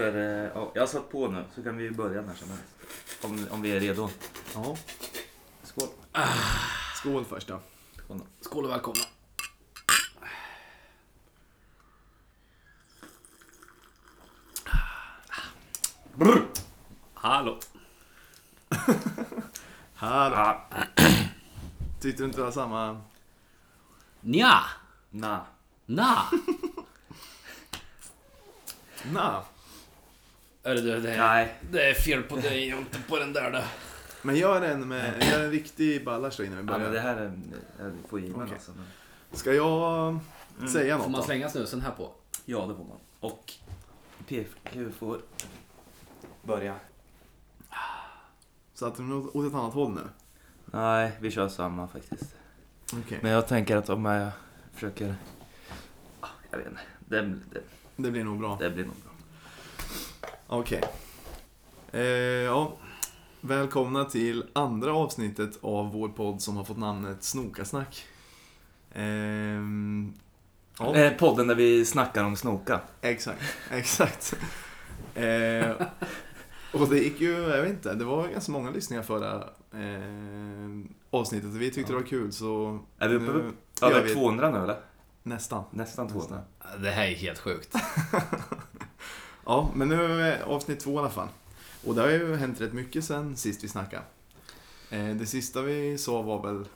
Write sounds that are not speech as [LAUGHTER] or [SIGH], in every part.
För eh, ja, jag har satt på nu så kan vi börja när som helst. Om, om vi är redo. Ja. Skål. Skål först då. Skål då. Skål och välkomna. Brr. Hallå. [LAUGHS] Här. Ah, Tyckte du inte det var samma? Nja. na. Na. Nej. Hörru du, det är, Nej. det är fel på dig och inte på den där då. Men gör en med, gör en riktig ballars då innan vi Ja, men det börjar. här är... Jag får ge mig Okej. alltså. Men... Ska jag säga Får något man då? slänga snusen här på? Ja, det får man. Och PFQ får börja. Så att du åt åt ett annat håll nu? Nej, vi kör samma faktiskt. Okej. Men jag tänker att om jag försöker... Ah, Jag vet inte. Det, det, Det blir nog bra. det blir nog bra. Okej. Eh, ja. Välkomna till andra avsnittet av vår podd som har fått namnet Snokasnack. Ehm, ja, Eh, podden där vi snackar om snoka. exakt. Exakt. Eh, och det gick ju, jag vet inte, det var ganska många lyssningar förra eh, avsnittet vi tyckte det var kul så... Är vi uppe nu på gör över vi- 200 nu eller? Nästan. Nästan 200. Det här är helt sjukt. [LAUGHS] Ja, men nu är avsnitt två i alla fall. Och det har ju hänt rätt mycket sen sist vi snackade. Eh, det sista vi sa var väl... Nej,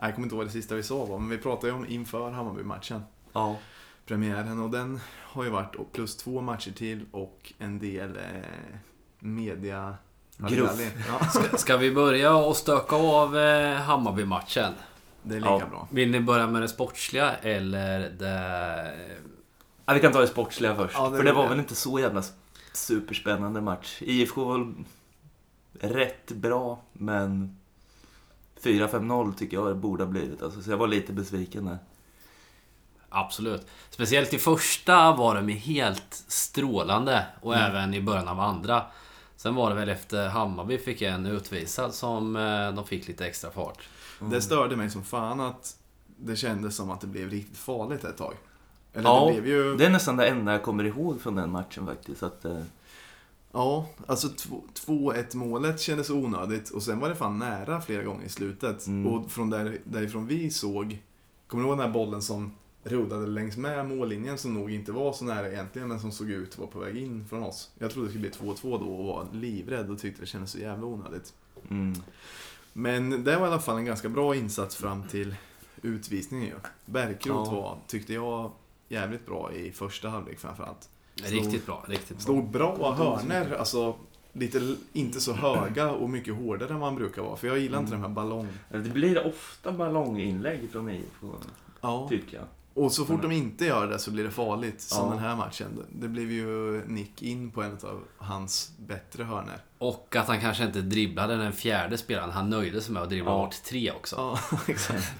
jag kommer inte ihåg vad det sista vi sa var, men vi pratade ju om inför Hammarby-matchen. Ja. Premiären, och den har ju varit plus två matcher till och en del eh, media... Gruff. Ja, Ska, ska vi börja och stöka av eh, Hammarby-matchen? det är lika Ja. bra. Vill ni börja med det sportsliga eller det... ja. Vi kan ta det sportsliga först. Ja, det För det var jag. väl inte så jävla superspännande match. IFK var rätt bra, men 4-5-0 tycker jag det borde ha blivit. Alltså, så jag var lite besviken där. Absolut. Speciellt i första var de ju helt strålande och Mm. även i början av andra. Sen var det väl efter Hammarby fick en utvisad som eh, de fick lite extra fart. Det störde mig som fan att det kändes som att det blev riktigt farligt ett tag. Eller Ja, det blev ju... Det är nästan det enda jag kommer ihåg från den matchen faktiskt. Att, eh, Ja, alltså två- 2-1 målet kändes onödigt och sen var det fan nära flera gånger i slutet. Mm. Och från där, därifrån vi såg, kommer du ihåg den här bollen som rullade längs med mållinjen som nog inte var så nära egentligen men som såg ut att vara på väg in från oss. Jag trodde det skulle bli 2-2 då och var livrädd och tyckte det kändes så jävla onödigt. mm. Men det var i alla fall en ganska bra insats fram till utvisningen ju. Bergkrot Ja. var, tyckte jag, jävligt bra i första halvlek framförallt. Riktigt bra, riktigt bra. Slog bra hörner, alltså lite inte så höga och mycket hårdare än man brukar vara. För jag gillar inte Mm. de här ballong... Det blir ofta ballonginlägg från IFK, Ja. tycker jag. Och så fort de inte gör det så blir det farligt. Som Ja. den här matchen. Det blev ju nick in på en av hans bättre hörner. Och att han kanske inte dribblade den fjärde spelaren. Han nöjde sig med att dribbla Ja. bort tre också. Ja, [LAUGHS] exakt.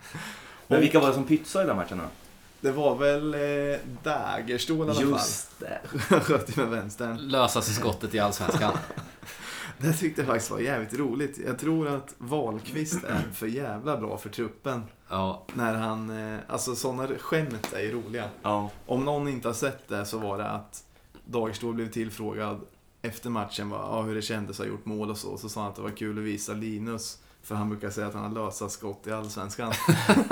Men vilka var det som pytsade i den matchen då? Det var väl eh, Dagerstål i alla fall. Just det. [LAUGHS] Sköt ju med vänstern. Lösaste skottet i Allsvenskan. [LAUGHS] Det tyckte jag faktiskt var jävligt roligt. Jag tror att Wahlqvist är för jävla bra för truppen. Ja, När han, eh, alltså sådana skämt är ju roliga. Ja. Om någon inte har sett det så var det att Dagerstål blev tillfrågad efter matchen vad, ja, hur det kändes att ha gjort mål och så. Så sa han att det var kul att visa Linus. För han brukar säga att han har lösa skott i Allsvenskan.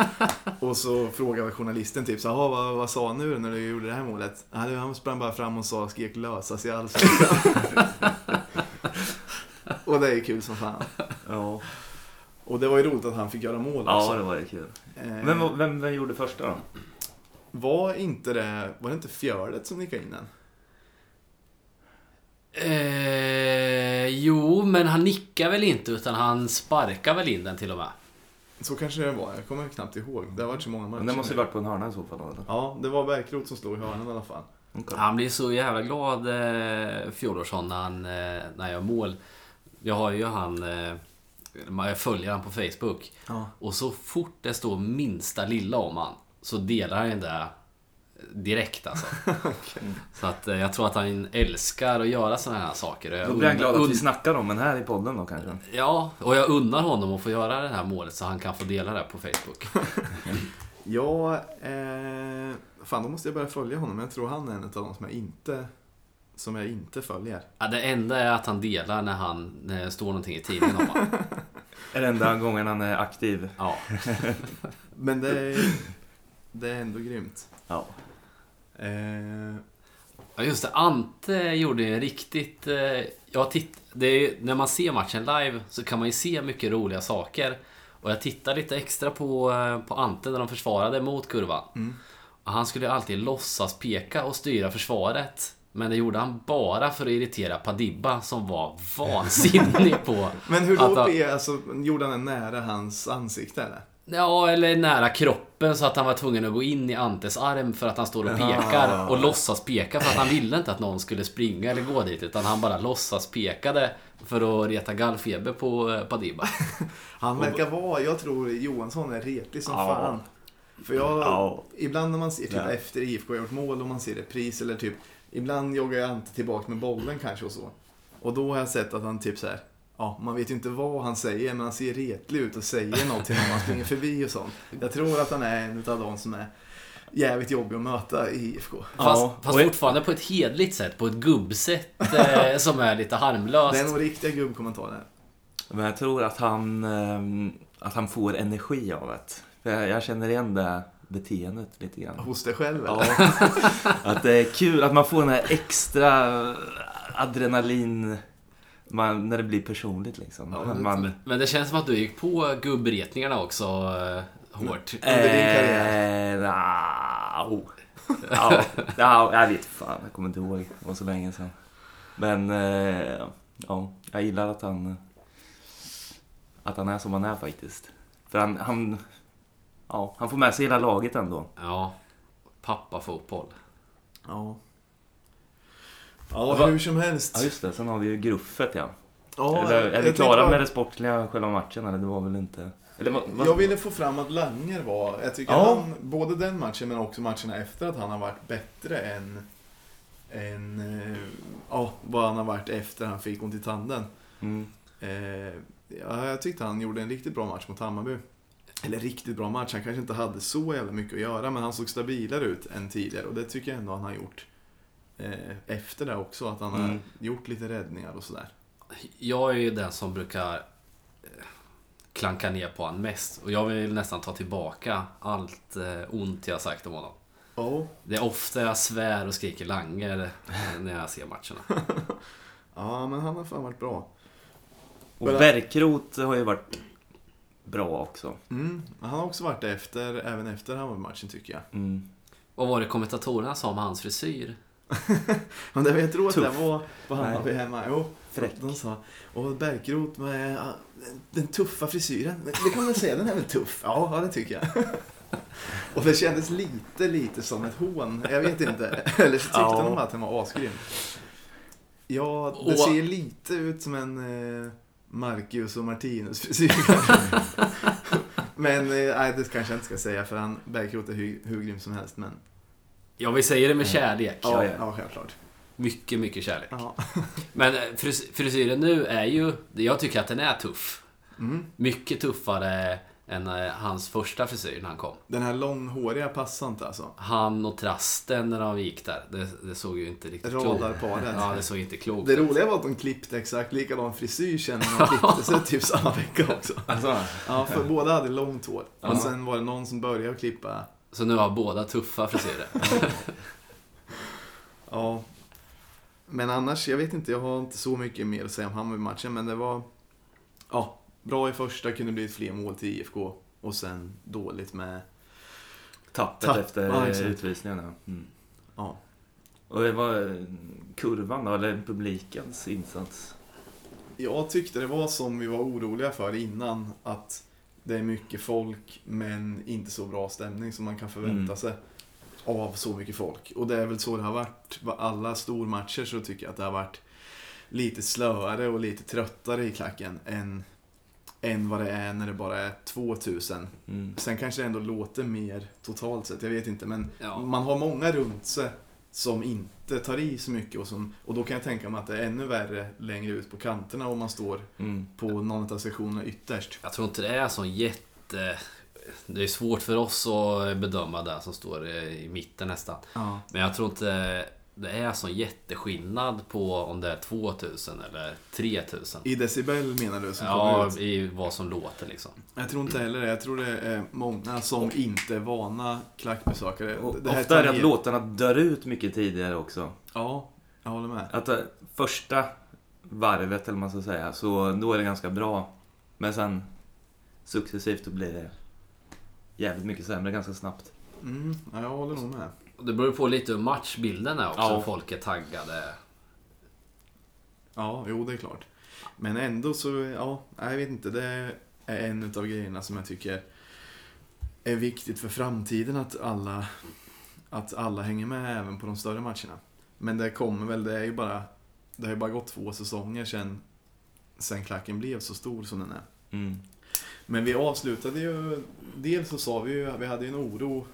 [LAUGHS] och så frågade journalisten typ så "Jaha, vad, vad sa han nu när du gjorde det här målet? Ja, han sprang bara fram och sa, skrek lösas i Allsvenskan. [LAUGHS] och det är kul som fan. Ja. Och det var ju roligt att han fick göra mål ja, också. det var ju kul. Eh, Vem, vem, vem gjorde första då? var inte det, var det inte Fjördet som nickade in den? Eh, jo, men han nickar väl inte utan han sparkar väl in den till och med. Så kanske det var, jag kommer knappt ihåg. Det har varit så många matcher. Men det måste ju varit på en hörna i så fall. Eller? Ja, det var Bergkrot som stod i hörnan i alla fall. Okej. Han blir så jävla glad, eh, Fjodorson, när han, eh, när han gör mål. Jag har ju han... Eh, jag följer han på Facebook. Ja. Och så fort det står minsta lilla om han så delar han ju det direkt alltså. [LAUGHS] Så att eh, jag tror att han älskar att göra sådana här saker. Då blir han glad att vi snackar om den här i podden då kanske. Ja, och jag unnar honom att få göra det här målet så han kan få dela det på Facebook. [LAUGHS] Ja, eh, fan då måste jag börja följa honom. Jag tror han är en av de som jag inte som jag inte följer. Ja, det enda är att han delar när, han, när det står någonting i tidningen om honom. [LAUGHS] Är enda gången han är aktiv. Ja. Men det är, det är ändå grymt. Ja. Eh, Ja just det, Ante gjorde en riktigt... Eh, jag titt, det är, när man ser matchen live så kan man ju se mycket roliga saker. Och jag tittade lite extra på, eh, på Ante när de försvarade mot kurvan. Mm. Och han skulle ju alltid låtsas peka och styra försvaret. Men det gjorde han bara för att irritera Padibba som var vansinnig på... [LAUGHS] men hur han- P, alltså, gjorde han den nära hans ansikte eller? Ja, eller nära kroppen så att han var tvungen att gå in i Antes arm för att han står och pekar och låtsas peka för att han ville inte att någon skulle springa eller gå dit utan han bara låtsas pekade för att reta gallfeber på eh, Padibba. [LAUGHS] Han verkar vara, jag tror Johansson är retlig som Ja. fan. För jag, Ja. ibland när man ser typ Ja. efter IFK har gjort mål och man ser repris eller typ, ibland joggar jag inte tillbaka med bollen kanske och så. Och då har jag sett att han typ så här, ja, man vet ju inte vad han säger men han ser retlig ut och säger något till någon man springer förbi och sånt. Jag tror att han är en av de som är jävligt jobbig att möta i IFK. Fast, Ja, fast och- fortfarande på ett hedligt sätt, på ett gubbsätt [LAUGHS] eh, som är lite harmlöst. Det är nog riktiga gubbkommentarer. Men jag tror att han, ehm, att han får energi av det. Jag, jag känner igen det beteendet lite grann. Hos dig själv eller? Ja, [LAUGHS] att det är kul att man får den här extra adrenalin man, när det blir personligt liksom. Ja, det- man, Men det känns som att du gick på gubbretningarna också eh, hårt. under din karriär? Eh, nja, oh. ja, ja, jag vet fan, jag kommer inte ihåg. Det var så länge sedan. Men eh, ja, jag gillar att han att han är som han är faktiskt. För han, han, ja, han får med sig hela laget ändå. Ja, pappafotboll. Ja. Ja, hur som helst. Ja just det, sen har vi ju gruffet ja. Ja, eller, är vi klara bara- med det sportliga själva matchen eller det var väl inte... Eller, vad, vad, Jag ville få fram att Langer var, jag tycker Ja. han, både den matchen men också matcherna efter att han har varit bättre än, än eh, ja, vad han har varit efter han fick ont i tanden. Mm. Eh, ja, jag tyckte han gjorde en riktigt bra match mot Hammarby. Eller riktigt bra match, han kanske inte hade så jävla mycket att göra men han såg stabilare ut än tidigare och det tycker jag ändå han har gjort. Eh, efter det också, att han har Mm. gjort lite räddningar och sådär. Jag är ju den som brukar eh, klanka ner på honom mest. Och jag vill nästan ta tillbaka allt eh, ont jag sagt om honom. Ja, Det är ofta jag svär och skriker Langer när jag ser matcherna. [LAUGHS] ja men han har fan varit bra. Och Men- Bärkroth har ju varit bra också. Mm, han har också varit efter, även efter Hammarby-matchen tycker jag. Mm. Vad var det kommentatorerna sa om hans frisyr? [LAUGHS] Men det, jag tror att Tuff. det var på Hammarby hemma. Jo, Fräck. de sa, och Bärkroth med den tuffa frisyren. Det kan man säga, den är väl tuff? Ja, det tycker jag. [LAUGHS] Och det kändes lite, lite som ett hån. Jag vet inte. [LAUGHS] Eller så tyckte Ja. de att den var asgrym. Ja, det Och- ser lite ut som en eh, Marcus och Martinus frisyr. Men eh, nej, det kanske jag inte ska säga för han, Bärkroth är hur, hur grym som helst. Men Ja, vi säger det med kärlek. ja, ja. ja självklart. Mycket, mycket kärlek. Ja. [LAUGHS] Men eh, fris- frisyren nu är ju... Jag tycker att den är tuff. Mm. Mycket tuffare än eh, hans första frisyr när han kom. Den här långhåriga passar inte alltså. Han och trasten när de gick där, det, det såg ju inte riktigt klokt ut. Ja, det såg inte klokt Det roliga var att de klippte exakt likadan frisyr sen när de [LAUGHS] klippte sig typ samma vecka också. Alltså, Ja, för båda hade långt hår. Och sen var det någon som började klippa. Så nu har båda tuffa frisyrer. [LAUGHS] Ja. Men annars, jag vet inte, jag har inte så mycket mer att säga om Hammarby-matchen, men det var ja, bra i första, kunde blivit fler mål till IFK. Och sen dåligt med, tappet Tapp, efter ja, utvisningarna. Mm. ja. Och det var eh, kurvan då, eller publikens insats. Jag tyckte det var som vi var oroliga för innan, att det är mycket folk men inte så bra stämning som man kan förvänta Mm. sig av så mycket folk. Och det är väl så det har varit. Alla stormatcher så tycker jag att det har varit lite slöare och lite tröttare i klacken än, än vad det är när det bara är 2000. Mm. Sen kanske det ändå låter mer totalt sett, jag vet inte. Men Ja. man har många runt sig som inte tar i så mycket och, som, och då kan jag tänka mig att det är ännu värre längre ut på kanterna om man står Mm. på någon av sektionerna ytterst. Jag tror inte det är så jätte... Det är svårt för oss att bedöma det som står i mitten nästan. Ja. Men jag tror inte... det är sån jätteskillnad på om det är 2000 eller 3000. I decibel menar du? Som Ja, ut? i vad som låter liksom. Jag tror inte heller det. Jag tror det är många som inte är vana klackbesökare. Och Det här ofta är det att låtarna dör ut mycket tidigare också. Ja, jag håller med. Att eh, första varvet, eller man ska säga, så då är det ganska bra. Men sen successivt då blir det jävligt mycket sämre ganska snabbt. Mm, ja, jag håller nog med. Och Det beror på lite hur matchbilden är också. Ja. Folk är taggade. Ja, jo det är klart. Men ändå så, ja, jag vet inte. Det är en av grejerna som jag tycker är viktigt för framtiden att alla, att alla hänger med även på de större matcherna. Men det kommer väl, det är ju bara, det har ju bara gått två säsonger sedan, sen klacken blev så stor som den är. Mm. Men vi avslutade ju, dels så sa vi ju, vi hade ju en oro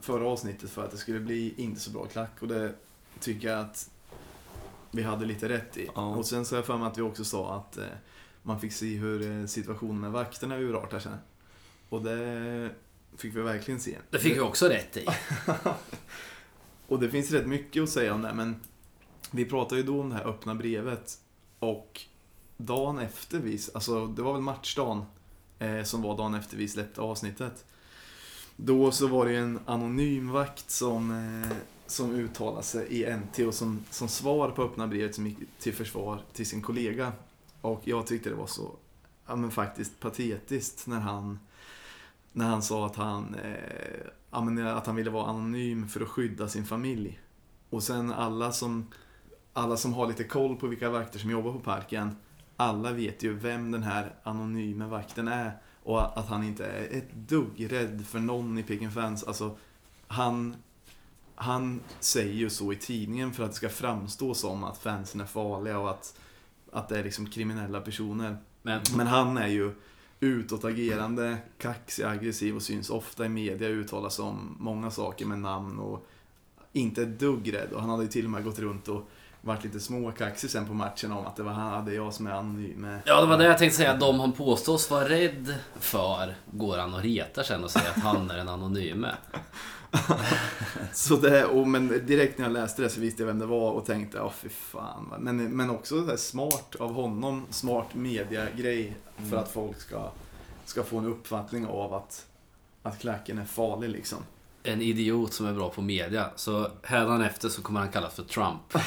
förra avsnittet för att det skulle bli inte så bra klack och det tycker jag att vi hade lite rätt i. Ja. Och sen så har jag för mig att vi också sa att eh, man fick se hur eh, situationen med vakterna urartar sig. Och det fick vi verkligen se. Det fick vi också rätt i. [LAUGHS] Och det finns rätt mycket att säga om det, men vi pratade ju då om det här öppna brevet och dagen efter vi, alltså det var väl matchdagen eh, som var dagen efter vi släppte avsnittet. Då så var det en anonym vakt som, eh, som uttalade sig i NT och som, som svar på öppna brevet som gick till försvar till sin kollega. Och jag tyckte det var så, ja men faktiskt patetiskt när han när han sa att han, eh, ja, men eh, att han ville vara anonym för att skydda sin familj. Och sen alla som, alla som har lite koll på vilka vakter som jobbar på parken, alla vet ju vem den här anonyma vakten är. Och att han inte är ett dugg rädd för någon i Peking Fans. Alltså, han, han säger ju så i tidningen för att det ska framstå som att fansen är farliga och att, att det är liksom kriminella personer. Men Men han är ju utåtagerande, kaxig, aggressiv och syns ofta i media uttalar sig om många saker med namn och inte ett dugg rädd. Och han hade ju till och med gått runt och varit lite småkaxig sen på matchen om att det var han, det är jag som är anonym. Ja, det var det jag tänkte säga. De han påstås vara rädd för går han och retar sen och säger att han är en anonyme. [LAUGHS] Så det, och, men direkt när jag läste det så visste jag vem det var och tänkte, ja fy fan. Men, men också så smart av honom, smart mediagrej för att folk ska, ska få en uppfattning av att, att klacken är farlig liksom. En idiot som är bra på media. Så hädanefter så kommer han kallas för Trump. [LAUGHS]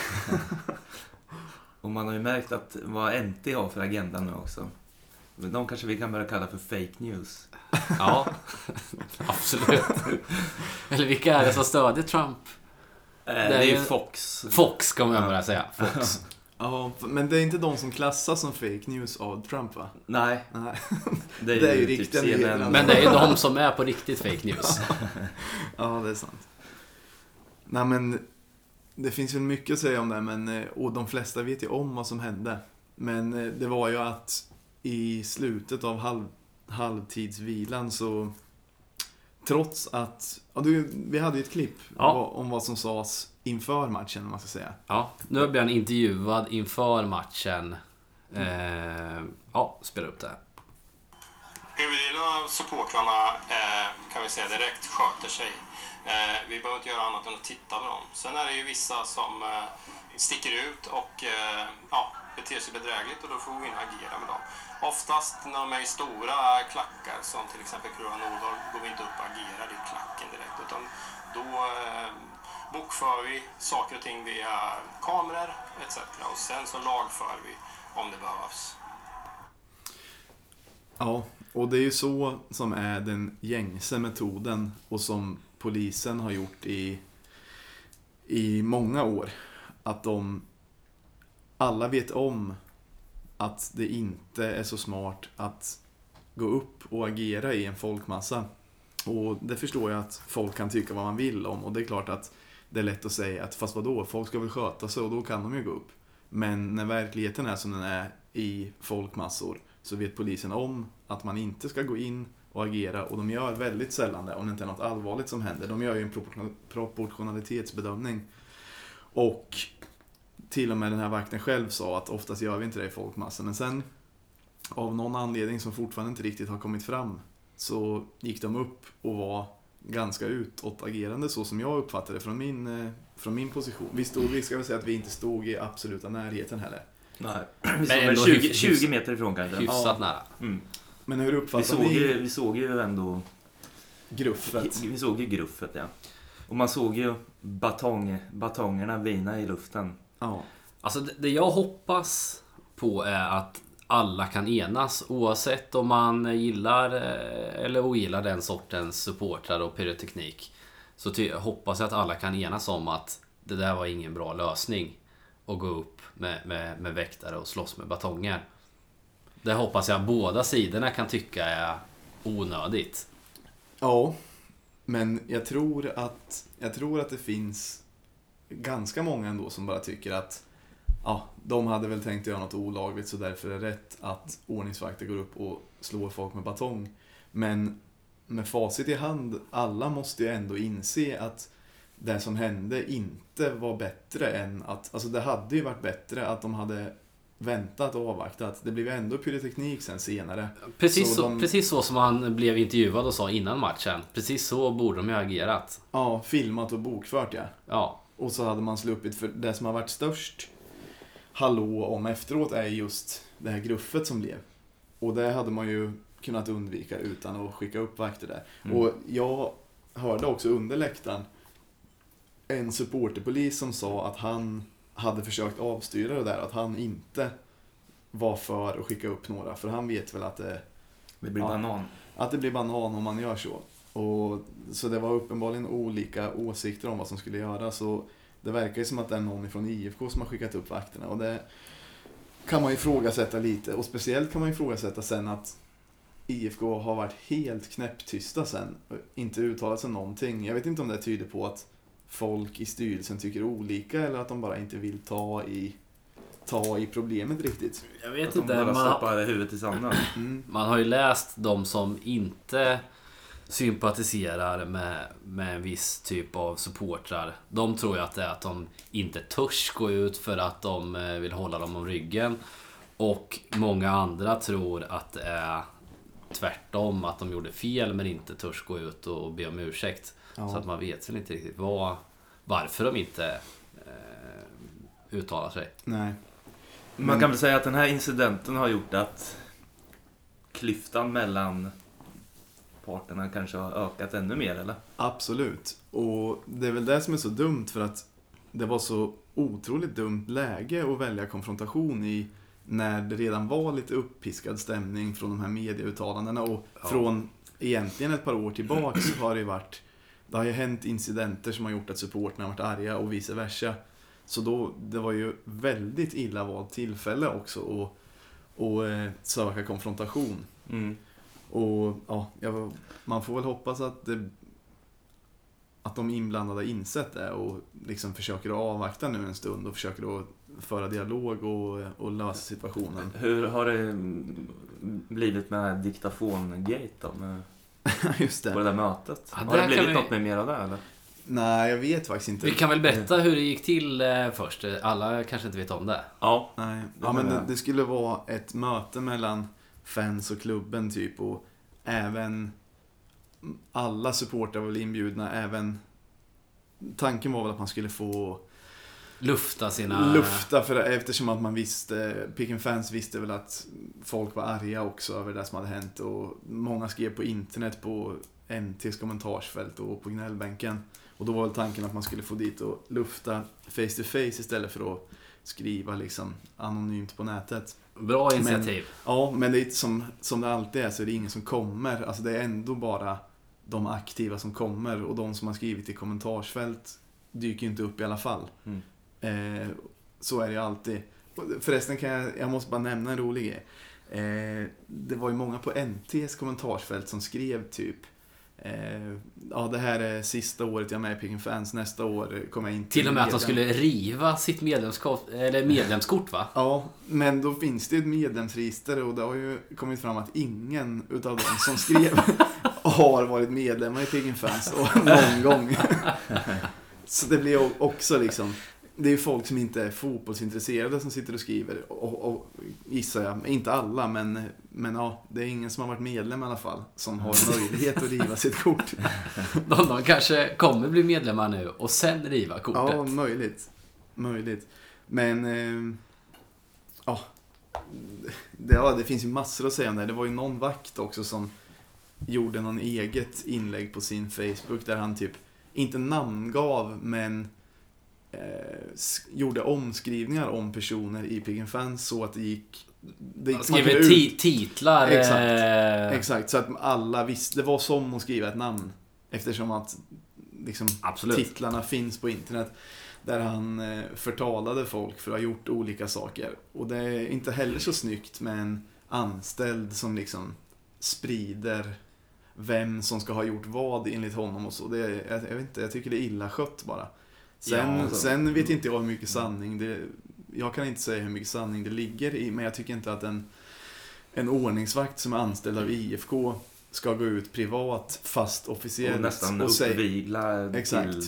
Och man har ju märkt att vad NT har för agenda nu också. Men De kanske vi kan börja kalla för fake news. [LAUGHS] Ja, absolut. Eller vilka är det som stödjer Trump? Eh, Det det är är ju ju- Fox. Fox kommer jag börja säga. Fox. [LAUGHS] Ja, men det är inte de som klassas som fake news av Trump va? Nej, Nej. det är, [LAUGHS] Det är ju ju typ riktiga CNN. Men det är ju de som är på riktigt fake news. [LAUGHS] Ja, det är sant. Nej men, det finns väl mycket att säga om det, men, eh, och de flesta vet ju om vad som hände. Men eh, det var ju att i slutet av halv, halvtidsvilan så, trots att, ja, du, vi hade ju ett klipp Ja. om vad som sades inför matchen, om man ska säga. Ja, nu blir han intervjuad inför matchen. Eh, ja, spela upp det här. Huvuddelen av supportrarna eh, kan vi säga direkt sköter sig. Eh, vi behöver inte göra annat än att titta på dem. Sen är det ju vissa som eh, sticker ut och eh, ja, beter sig bedrägligt och då får vi agera med dem. Oftast när de är i stora klackar som till exempel Kura Nordahl går vi inte upp och agerar i klacken direkt utan då eh, bokför vi saker och ting via kameror etc. Och sen så lagför vi om det behövs. Ja, och det är ju så som är den gängse metoden och som polisen har gjort i, i många år. Att de alla vet om att det inte är så smart att gå upp och agera i en folkmassa. Och det förstår jag att folk kan tycka vad man vill om och det är klart att det är lätt att säga att fast vadå, folk ska väl sköta sig och då kan de ju gå upp. Men när verkligheten är som den är i folkmassor så vet polisen om att man inte ska gå in och agera och de gör väldigt sällan det om det inte är något allvarligt som händer. De gör ju en proportionalitetsbedömning. Och till och med den här vakten själv sa att oftast gör vi inte det i folkmassor. Men sen av någon anledning som fortfarande inte riktigt har kommit fram så gick de upp och var ganska utåtagerande så som jag uppfattade det från min, eh, från min position. Vi, stod, vi ska väl säga att vi inte stod i absoluta närheten heller. Nej. [CLEARS THROAT] Vi såg ändå väl 20, hyfs- 20 meter ifrån kanske. Hyfsat nära. Mm. Men hur Vi, uppfattar såg ni ju, vi såg ju ändå gruffet? Vi såg ju gruffet, ja. Och man såg ju batong, batongerna vina i luften. Ja. Alltså det det jag hoppas på är att alla kan enas oavsett om man gillar eh, eller ogillar den sortens supportrar och pyroteknik. Så hoppas jag att alla kan enas om att det där var ingen bra lösning. Att gå upp med, med, med väktare och slåss med batonger. Det hoppas jag båda sidorna kan tycka är onödigt. Ja, men jag tror att, jag tror att det finns ganska många ändå som bara tycker att ja, de hade väl tänkt göra något olagligt så därför är det rätt att ordningsvakter går upp och slår folk med batong. Men med facit i hand, alla måste ju ändå inse att det som hände inte var bättre än att, alltså det hade ju varit bättre att de hade väntat och avvaktat. Det blev ju ändå pyroteknik sen senare. Precis Så så, de- precis så som han blev intervjuad och sa innan matchen. Precis så borde de ju ha agerat. Ja, filmat och bokfört ja. Ja, Och så hade man sluppit, för det som har varit störst hallå om efteråt är just det här gruffet som blev. Och det hade man ju kunnat undvika utan att skicka upp vakter där. Mm. Och jag hörde också under läktaren en supporterpolis som sa att han hade försökt avstyra det där, att han inte var för att skicka upp några, för han vet väl att det Det blir Ja. banan. att det blir banan om man gör så. Och, så det var uppenbarligen olika åsikter om vad som skulle göras. Och det verkar ju som att det är någon från IFK som har skickat upp vakterna. Och det kan man ju ifrågasätta lite. Och speciellt kan man ju ifrågasätta sen att IFK har varit helt knäpptysta sen. och Inte uttalat sig någonting. Jag vet inte om det tyder på att folk i styrelsen tycker olika eller att de bara inte vill ta i, ta i problemet riktigt. jag Att vet de inte. bara Man, stoppar huvudet i sanden. Mm. Man har ju läst de som inte sympatiserar med, med en viss typ av supportrar. De tror ju att det är att de inte törs gå ut för att de eh, vill hålla dem om ryggen. Och många andra tror att det är tvärtom, att de gjorde fel men inte törs gå ut och be om ursäkt. Ja. Så att man vet väl inte riktigt vad, varför de inte eh, uttalar sig. Nej. Man kan väl säga att den här incidenten har gjort att klyftan mellan parterna kanske har ökat ännu mer, eller? Absolut. Och det är väl det som är så dumt för att det var så otroligt dumt läge att välja konfrontation i när det redan var lite uppiskad stämning från de här medieuttalandena och Ja. från egentligen ett par år tillbaka så har det ju varit det har ju hänt incidenter som har gjort att supportrarna har varit arga och vice versa. Så då, det var ju väldigt illa valt tillfälle också att och, eh, söka konfrontation. Mm. Och ja, jag, man får väl hoppas att, det, att de inblandade har insett det och liksom försöker att avvakta nu en stund och försöker att föra dialog och, och lösa situationen. Hur har det blivit med diktafon-gate då? Med, [LAUGHS] Just på det det. där mötet? Ja, har det blivit vi- något med mer av det, eller? Nej, jag vet faktiskt inte. Vi kan väl berätta hur det gick till eh, först. Alla kanske inte vet om det. Ja. Nej, Det ja, men det, det skulle vara ett möte mellan fans och klubben typ och även alla supportrar var väl inbjudna, även Tanken var väl att man skulle få Lufta sina... lufta för eftersom att man visste, Picken fans visste väl att folk var arga också över det som hade hänt och många skrev på internet på NTs kommentarsfält och på gnällbänken. Och då var väl tanken att man skulle få dit och lufta face to face istället för att skriva liksom anonymt på nätet. Bra initiativ. Ja, men det är som, som det alltid är så är det ingen som kommer. Alltså det är ändå bara de aktiva som kommer och de som har skrivit i kommentarsfält dyker inte upp i alla fall. Mm. Eh, så är det ju alltid. Förresten kan jag, jag måste bara nämna en rolig grej. Eh, det var ju många på NTs kommentarsfält som skrev typ eh, Ja, det här är sista året jag är med i Picken Fans. Nästa år kommer jag inte Till och med att de medlem." skulle riva sitt medlemskort, eller medlemskort va? Ja, men då finns det ju ett medlemsregister och det har ju kommit fram att ingen utav dem som skrev [LAUGHS] har varit medlemmar i Piggin Fans någon gång. [LAUGHS] Så det blir också liksom det är folk som inte är fotbollsintresserade som sitter och skriver. Och, och, gissar jag. Inte alla, men, men ja, det är ingen som har varit medlem i alla fall. Som har [LAUGHS] möjlighet att riva sitt kort. [LAUGHS] De, de kanske kommer bli medlemmar nu och sen riva kortet. Ja, möjligt. Möjligt. Men, eh, ja. Det, ja. Det finns ju massor att säga om det här. Det var ju någon vakt också som gjorde någon eget inlägg på sin Facebook där han typ, inte namngav, men gjorde omskrivningar om personer i Piggen Fans så att det gick... Det, skriver ut- ti titlar. Exakt. eh, Exakt, så att alla visste. Det var som att skriva ett namn. Eftersom att liksom, Absolut. titlarna finns på internet. Där han eh, förtalade folk för att ha gjort olika saker. Och det är inte heller så snyggt med en anställd som liksom sprider vem som ska ha gjort vad enligt honom och så. Det, jag, jag vet inte, jag tycker det är illa skött bara. Sen, Ja, så- sen vet inte jag hur mycket sanning det... Jag kan inte säga hur mycket sanning det ligger i, men jag tycker inte att en, en ordningsvakt som är anställd av IFK ska gå ut privat, fast officiellt Och nästan och uppvigla Exakt. till...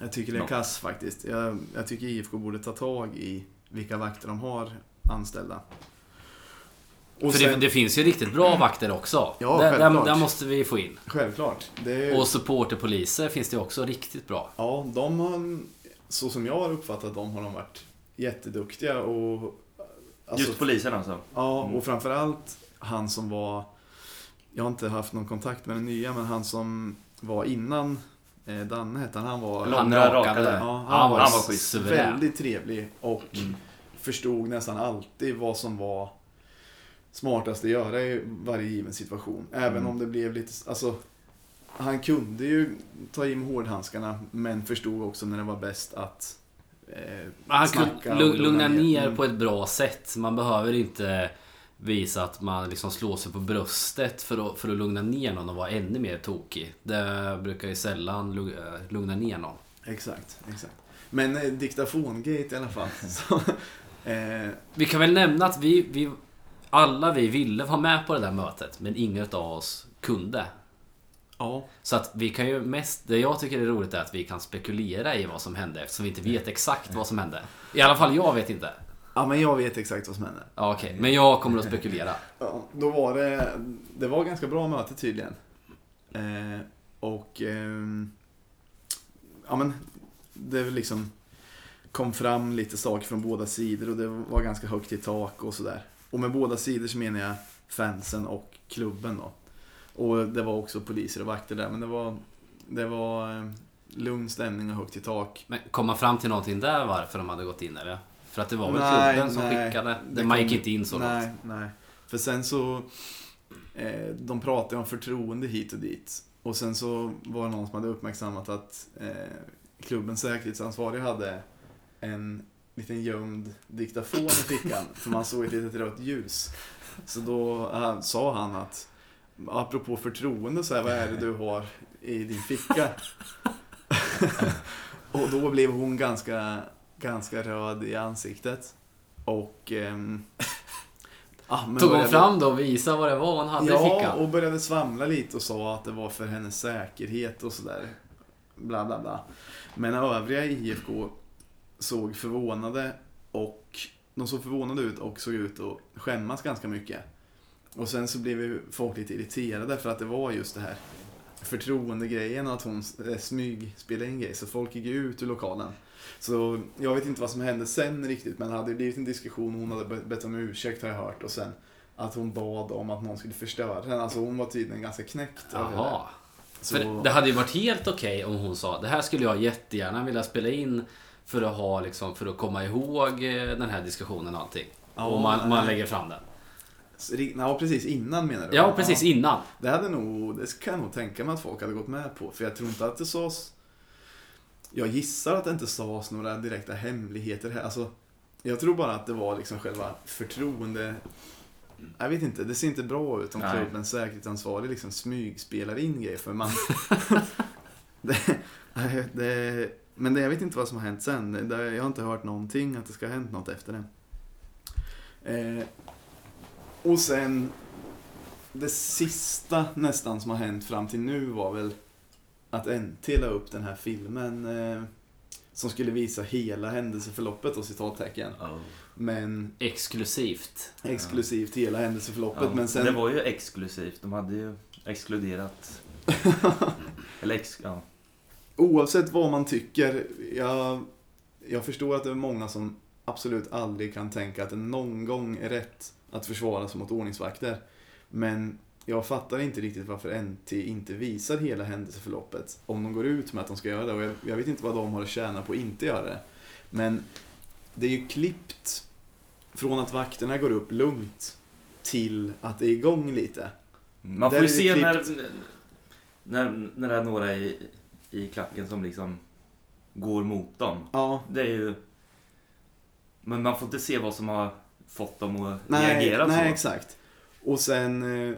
Jag tycker det är kass faktiskt. Jag, jag tycker IFK borde ta tag i vilka vakter de har anställda. Och För sen, det, det finns ju riktigt bra vakter också. Ja, där, där, självklart. där måste vi få in. Självklart. Det är, Och supporterpoliser finns det också riktigt bra. Ja, de har, så som jag har uppfattat dem, har de varit jätteduktiga och... alltså, Just polisen alltså. Ja, Mm. och framförallt han som var... Jag har inte haft någon kontakt med den nya, men han som var innan eh, Danne hette han. Han var... Långa, Han rakade. rakade. Ja, Han var, han var schysst. suverän. väldigt trevlig och Mm. förstod nästan alltid vad som var smartast att göra i varje given situation. Även Mm. om det blev lite, alltså han kunde ju ta i med hårdhandskarna men förstod också när det var bäst att eh, Han snacka kunde och lu- lugna ner Mm. på ett bra sätt. Man behöver inte visa att man liksom slår sig på bröstet för att, för att lugna ner någon och vara ännu mer tokig. Det brukar ju sällan lu- lugna ner någon. Exakt, exakt. Men eh, diktafongate i alla fall. [LAUGHS] Så, eh, Vi kan väl nämna att vi, vi alla vi ville vara med på det där mötet men ingen av oss kunde. ja, Så att vi kan ju mest, det jag tycker är roligt är att vi kan spekulera i vad som hände eftersom vi inte vet exakt vad som hände. I alla fall jag vet inte. ja, men jag vet exakt vad som hände. Ja, Okej, men jag kommer att spekulera. [LAUGHS] Ja, då var det, det var ganska bra möte tydligen. Eh, och ehm, ja men det liksom kom fram lite saker från båda sidor och det var ganska högt i tak och sådär. Och med båda sidor så menar jag fansen och klubben då. Och det var också poliser och vakter där men det var, det var eh, lugn stämning och högt i tak. Men kom man fram till någonting där varför de hade gått in eller? För att det var väl Nej, klubben som nej. skickade? Det man gick inte in så Nej, långt. nej. För sen så, eh, de pratade om förtroende hit och dit. Och sen så var det någon som hade uppmärksammat att eh, klubbens säkerhetsansvarig hade en liten gömd diktafon i fickan. [LAUGHS] för man såg ett litet rött ljus. Så då eh, sa han att, apropå förtroende, så här, vad är det du har i din ficka? [LAUGHS] och då blev hon ganska, ganska röd i ansiktet. Och... ehm, ah, Tog hon fram då och visade vad det var hon hade i Ja, fickan? och började svamla lite och sa att det var för hennes säkerhet och sådär. Bla, bla, bla. Men övriga i IFK såg förvånade och de såg förvånade ut och såg ut att skämmas ganska mycket. Och sen så blev ju folk lite irriterade för att det var just det här förtroendegrejen och att hon eh, smygspelade in grej. Så folk gick ut ur lokalen. Så jag vet inte vad som hände sen riktigt men det hade blivit en diskussion hon hade be- bett om ursäkt har jag hört och sen att hon bad om att någon skulle förstöra henne. Alltså hon var tydligen ganska knäckt. Jaha. Så, För det hade ju varit helt okej om hon sa det här skulle jag jättegärna vilja spela in för att ha liksom, för att komma ihåg eh, den här diskussionen och allting. Ja, och man, man lägger fram den. Ja, precis innan menar du? Ja, precis innan. Det hade nog, det kan jag nog tänka mig att folk hade gått med på. För jag tror inte att det sades... Jag gissar att det inte sades några direkta hemligheter här. Alltså, jag tror bara att det var liksom själva förtroende... Jag vet inte, det ser inte bra ut om Nej. klubbens säkerhetsansvarig liksom smygspelar in grejer. För man... [LAUGHS] [LAUGHS] det, det, men det, jag vet inte vad som har hänt sen. Det, jag har inte hört någonting att det ska ha hänt något efter det. Eh, och sen det sista nästan som har hänt fram till nu var väl att NT la upp den här filmen eh, som skulle visa hela händelseförloppet och citattecken. Men Exklusivt. exklusivt hela händelseförloppet. Ja, Men sen... Det var ju exklusivt. De hade ju exkluderat... [LAUGHS] Eller ex... Ja. Oavsett vad man tycker, jag, jag förstår att det är många som absolut aldrig kan tänka att det någon gång är rätt att försvara sig mot ordningsvakter. Men jag fattar inte riktigt varför NT inte visar hela händelseförloppet. Om de går ut med att de ska göra det. Och jag, jag vet inte vad de har att tjäna på att inte göra det. Men det är ju klippt från att vakterna går upp lugnt till att det är igång lite. Man får ju se när, när, när det är några i, i klacken som liksom går mot dem. Ja, Det är ju... Men man får inte se vad som har fått dem att Nej, reagera nej så. exakt. Och sen... eh,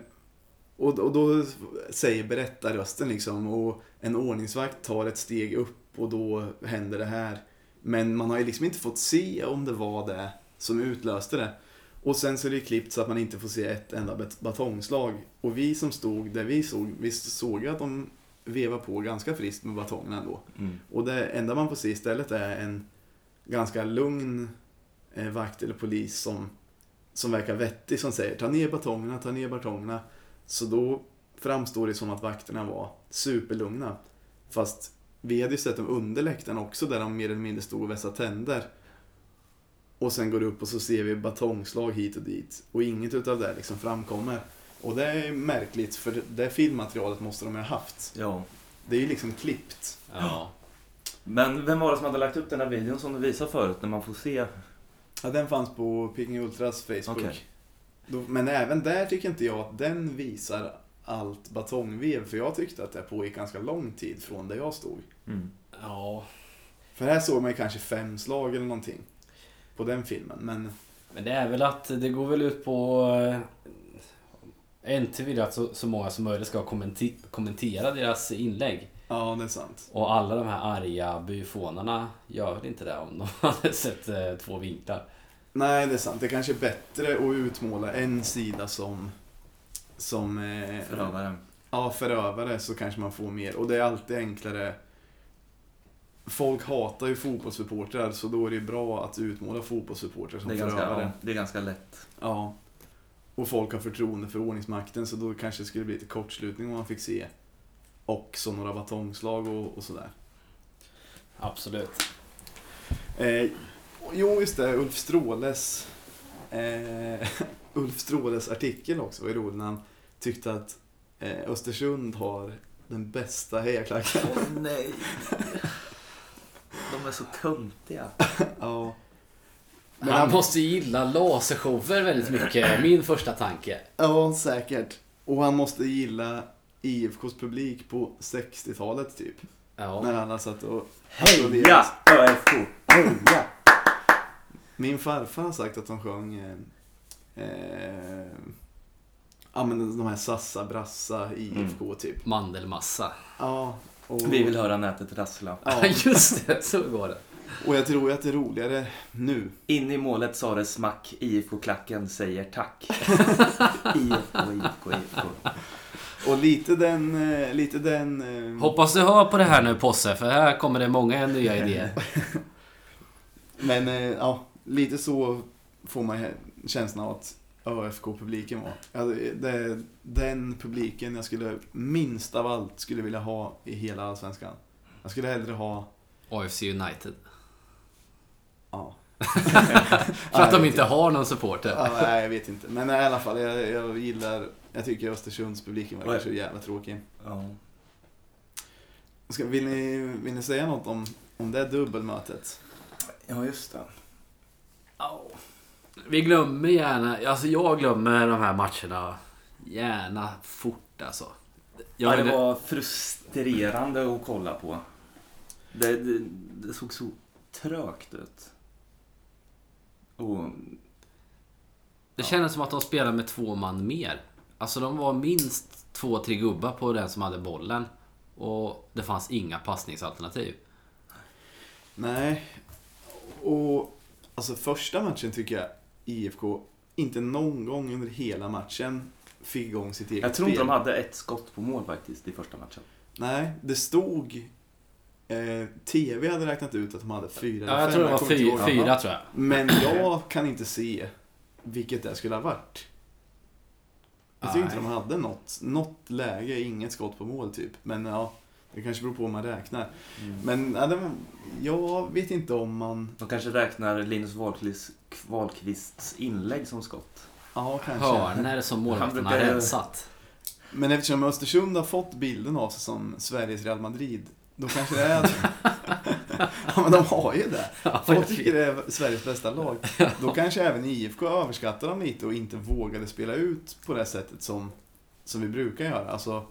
Och, och då säger berättarrösten liksom och en ordningsvakt tar ett steg upp och då händer det här. Men man har ju liksom inte fått se om det var det som utlöste det. Och sen så är det klippt så att man inte får se ett enda bat- batongslag. Och vi som stod där vi såg, vi såg att de vevade på ganska friskt med batongerna ändå. Mm. Och det enda man får se istället är en ganska lugn eh, vakt eller polis som, som verkar vettig som säger ta ner batongerna, ta ner batongerna. Så då framstår det som att vakterna var superlugna. Fast vi hade ju sett dem under läktaren också där de mer eller mindre stod och vässade tänder. Och sen går det upp och så ser vi batongslag hit och dit. Och inget utav det liksom framkommer. Och det är märkligt för det filmmaterialet måste de ha haft. Ja. Det är ju liksom klippt. Ja. Men vem var det som hade lagt upp den här videon som du visade förut när man får se? Ja, den fanns på Peking Ultras Facebook. Okej. Då, men även där tycker inte jag att den visar allt batongvev. För jag tyckte att det pågick ganska lång tid från där jag stod. Mm. ja. För här såg man ju kanske fem slag eller någonting. På den filmen. Men Men det är väl att det går väl ut på... eh, NT vill att så, så många som möjligt ska kommenti- kommentera deras inlägg. ja, det är sant. Och alla de här arga byfonerna gör väl inte det om de [LAUGHS] hade sett eh, två vinklar. Nej, det är sant. Det kanske är bättre att utmåla en sida som... Som... Eh, Förövaren. Ja, förövare så kanske man får mer. Och det är alltid enklare. Folk hatar ju fotbollssupportrar så då är det bra att utmåla fotbollssupportrar som Det är, ganska, förövare. ja, det är ganska lätt. Ja. Och folk har förtroende för ordningsmakten så då kanske det skulle bli lite kortslutning om man fick se också några batongslag och, och sådär. Absolut. Eh, jo, just det. Ulf Stråles eh, [LAUGHS] Ulf Stråles artikel också var ju rolig när han tyckte att eh, Östersund har den bästa hejaklacken. Åh nej! [LAUGHS] De är så töntiga. ja. Men Han han, måste gilla lasershower väldigt mycket, min första tanke. ja, säkert. Och han måste gilla IFKs publik på 60-talet typ. Ja. När han har satt och Heja ÖFK! Heja! Min farfar har sagt att de sjöng eh, eh, ja, men de här Sassa, Brassa, IFK typ. Mandelmassa. Ja, och, Vi vill höra nätet rassla. ja, Just det, så går det. Och jag tror att det är roligare nu. In i målet sa det smack. IFK-klacken säger tack. [LAUGHS] IFK, IFK, IFK. Och lite den, eh, lite den... eh, Hoppas du hör på det här nu Posse, för här kommer det många nya idéer. [LAUGHS] Men eh, ja, lite så får man känslan av att ÖFK-publiken var. Det- den publiken jag skulle minst av allt skulle vilja ha i hela Allsvenskan. Jag skulle hellre ha... AFC United. Ja. [LAUGHS] För att de inte har någon supporter. Ja, nej, jag vet inte. Men i alla fall, jag, jag gillar... Jag tycker Östersundspubliken verkar så jävla tråkig. Ja. Ska, vill, ni, vill ni säga något om, om det dubbelmötet? ja, just det. Vi glömmer gärna, alltså jag glömmer de här matcherna gärna fort alltså. Jag Ja, det var frustrerande att kolla på. Det, det, det såg så trögt ut. Och, Det kändes som att de spelade med två man mer. Alltså de var minst två, tre gubbar på den som hade bollen. Och det fanns inga passningsalternativ. Nej. Och alltså första matchen tycker jag IFK inte någon gång under hela matchen fick igång sitt eget jag tror inte spel. de hade ett skott på mål faktiskt i första matchen. Nej, det stod Eh, TV hade räknat ut att de hade fyra Ja, jag tror det var fyra, fyra tror jag. Men jag kan inte se vilket det skulle ha varit. Jag tycker inte de hade något, något läge, inget skott på mål typ. Men ja, det kanske beror på hur man räknar. Men ja, det jag vet inte om man... De kanske räknar Linus Wahlqvist, Wahlqvists inlägg som skott. Ja, kanske. Hörnor som målvakten har Han brukar- rensat. Men eftersom Östersund har fått bilden av sig som Sveriges Real Madrid, då kanske det är... [LAUGHS] ja, men de har ju det. Folk tycker det är Sveriges bästa lag. [LAUGHS] Då kanske även IFK överskattar dem lite och inte vågade spela ut på det sättet som, som vi brukar göra. Alltså,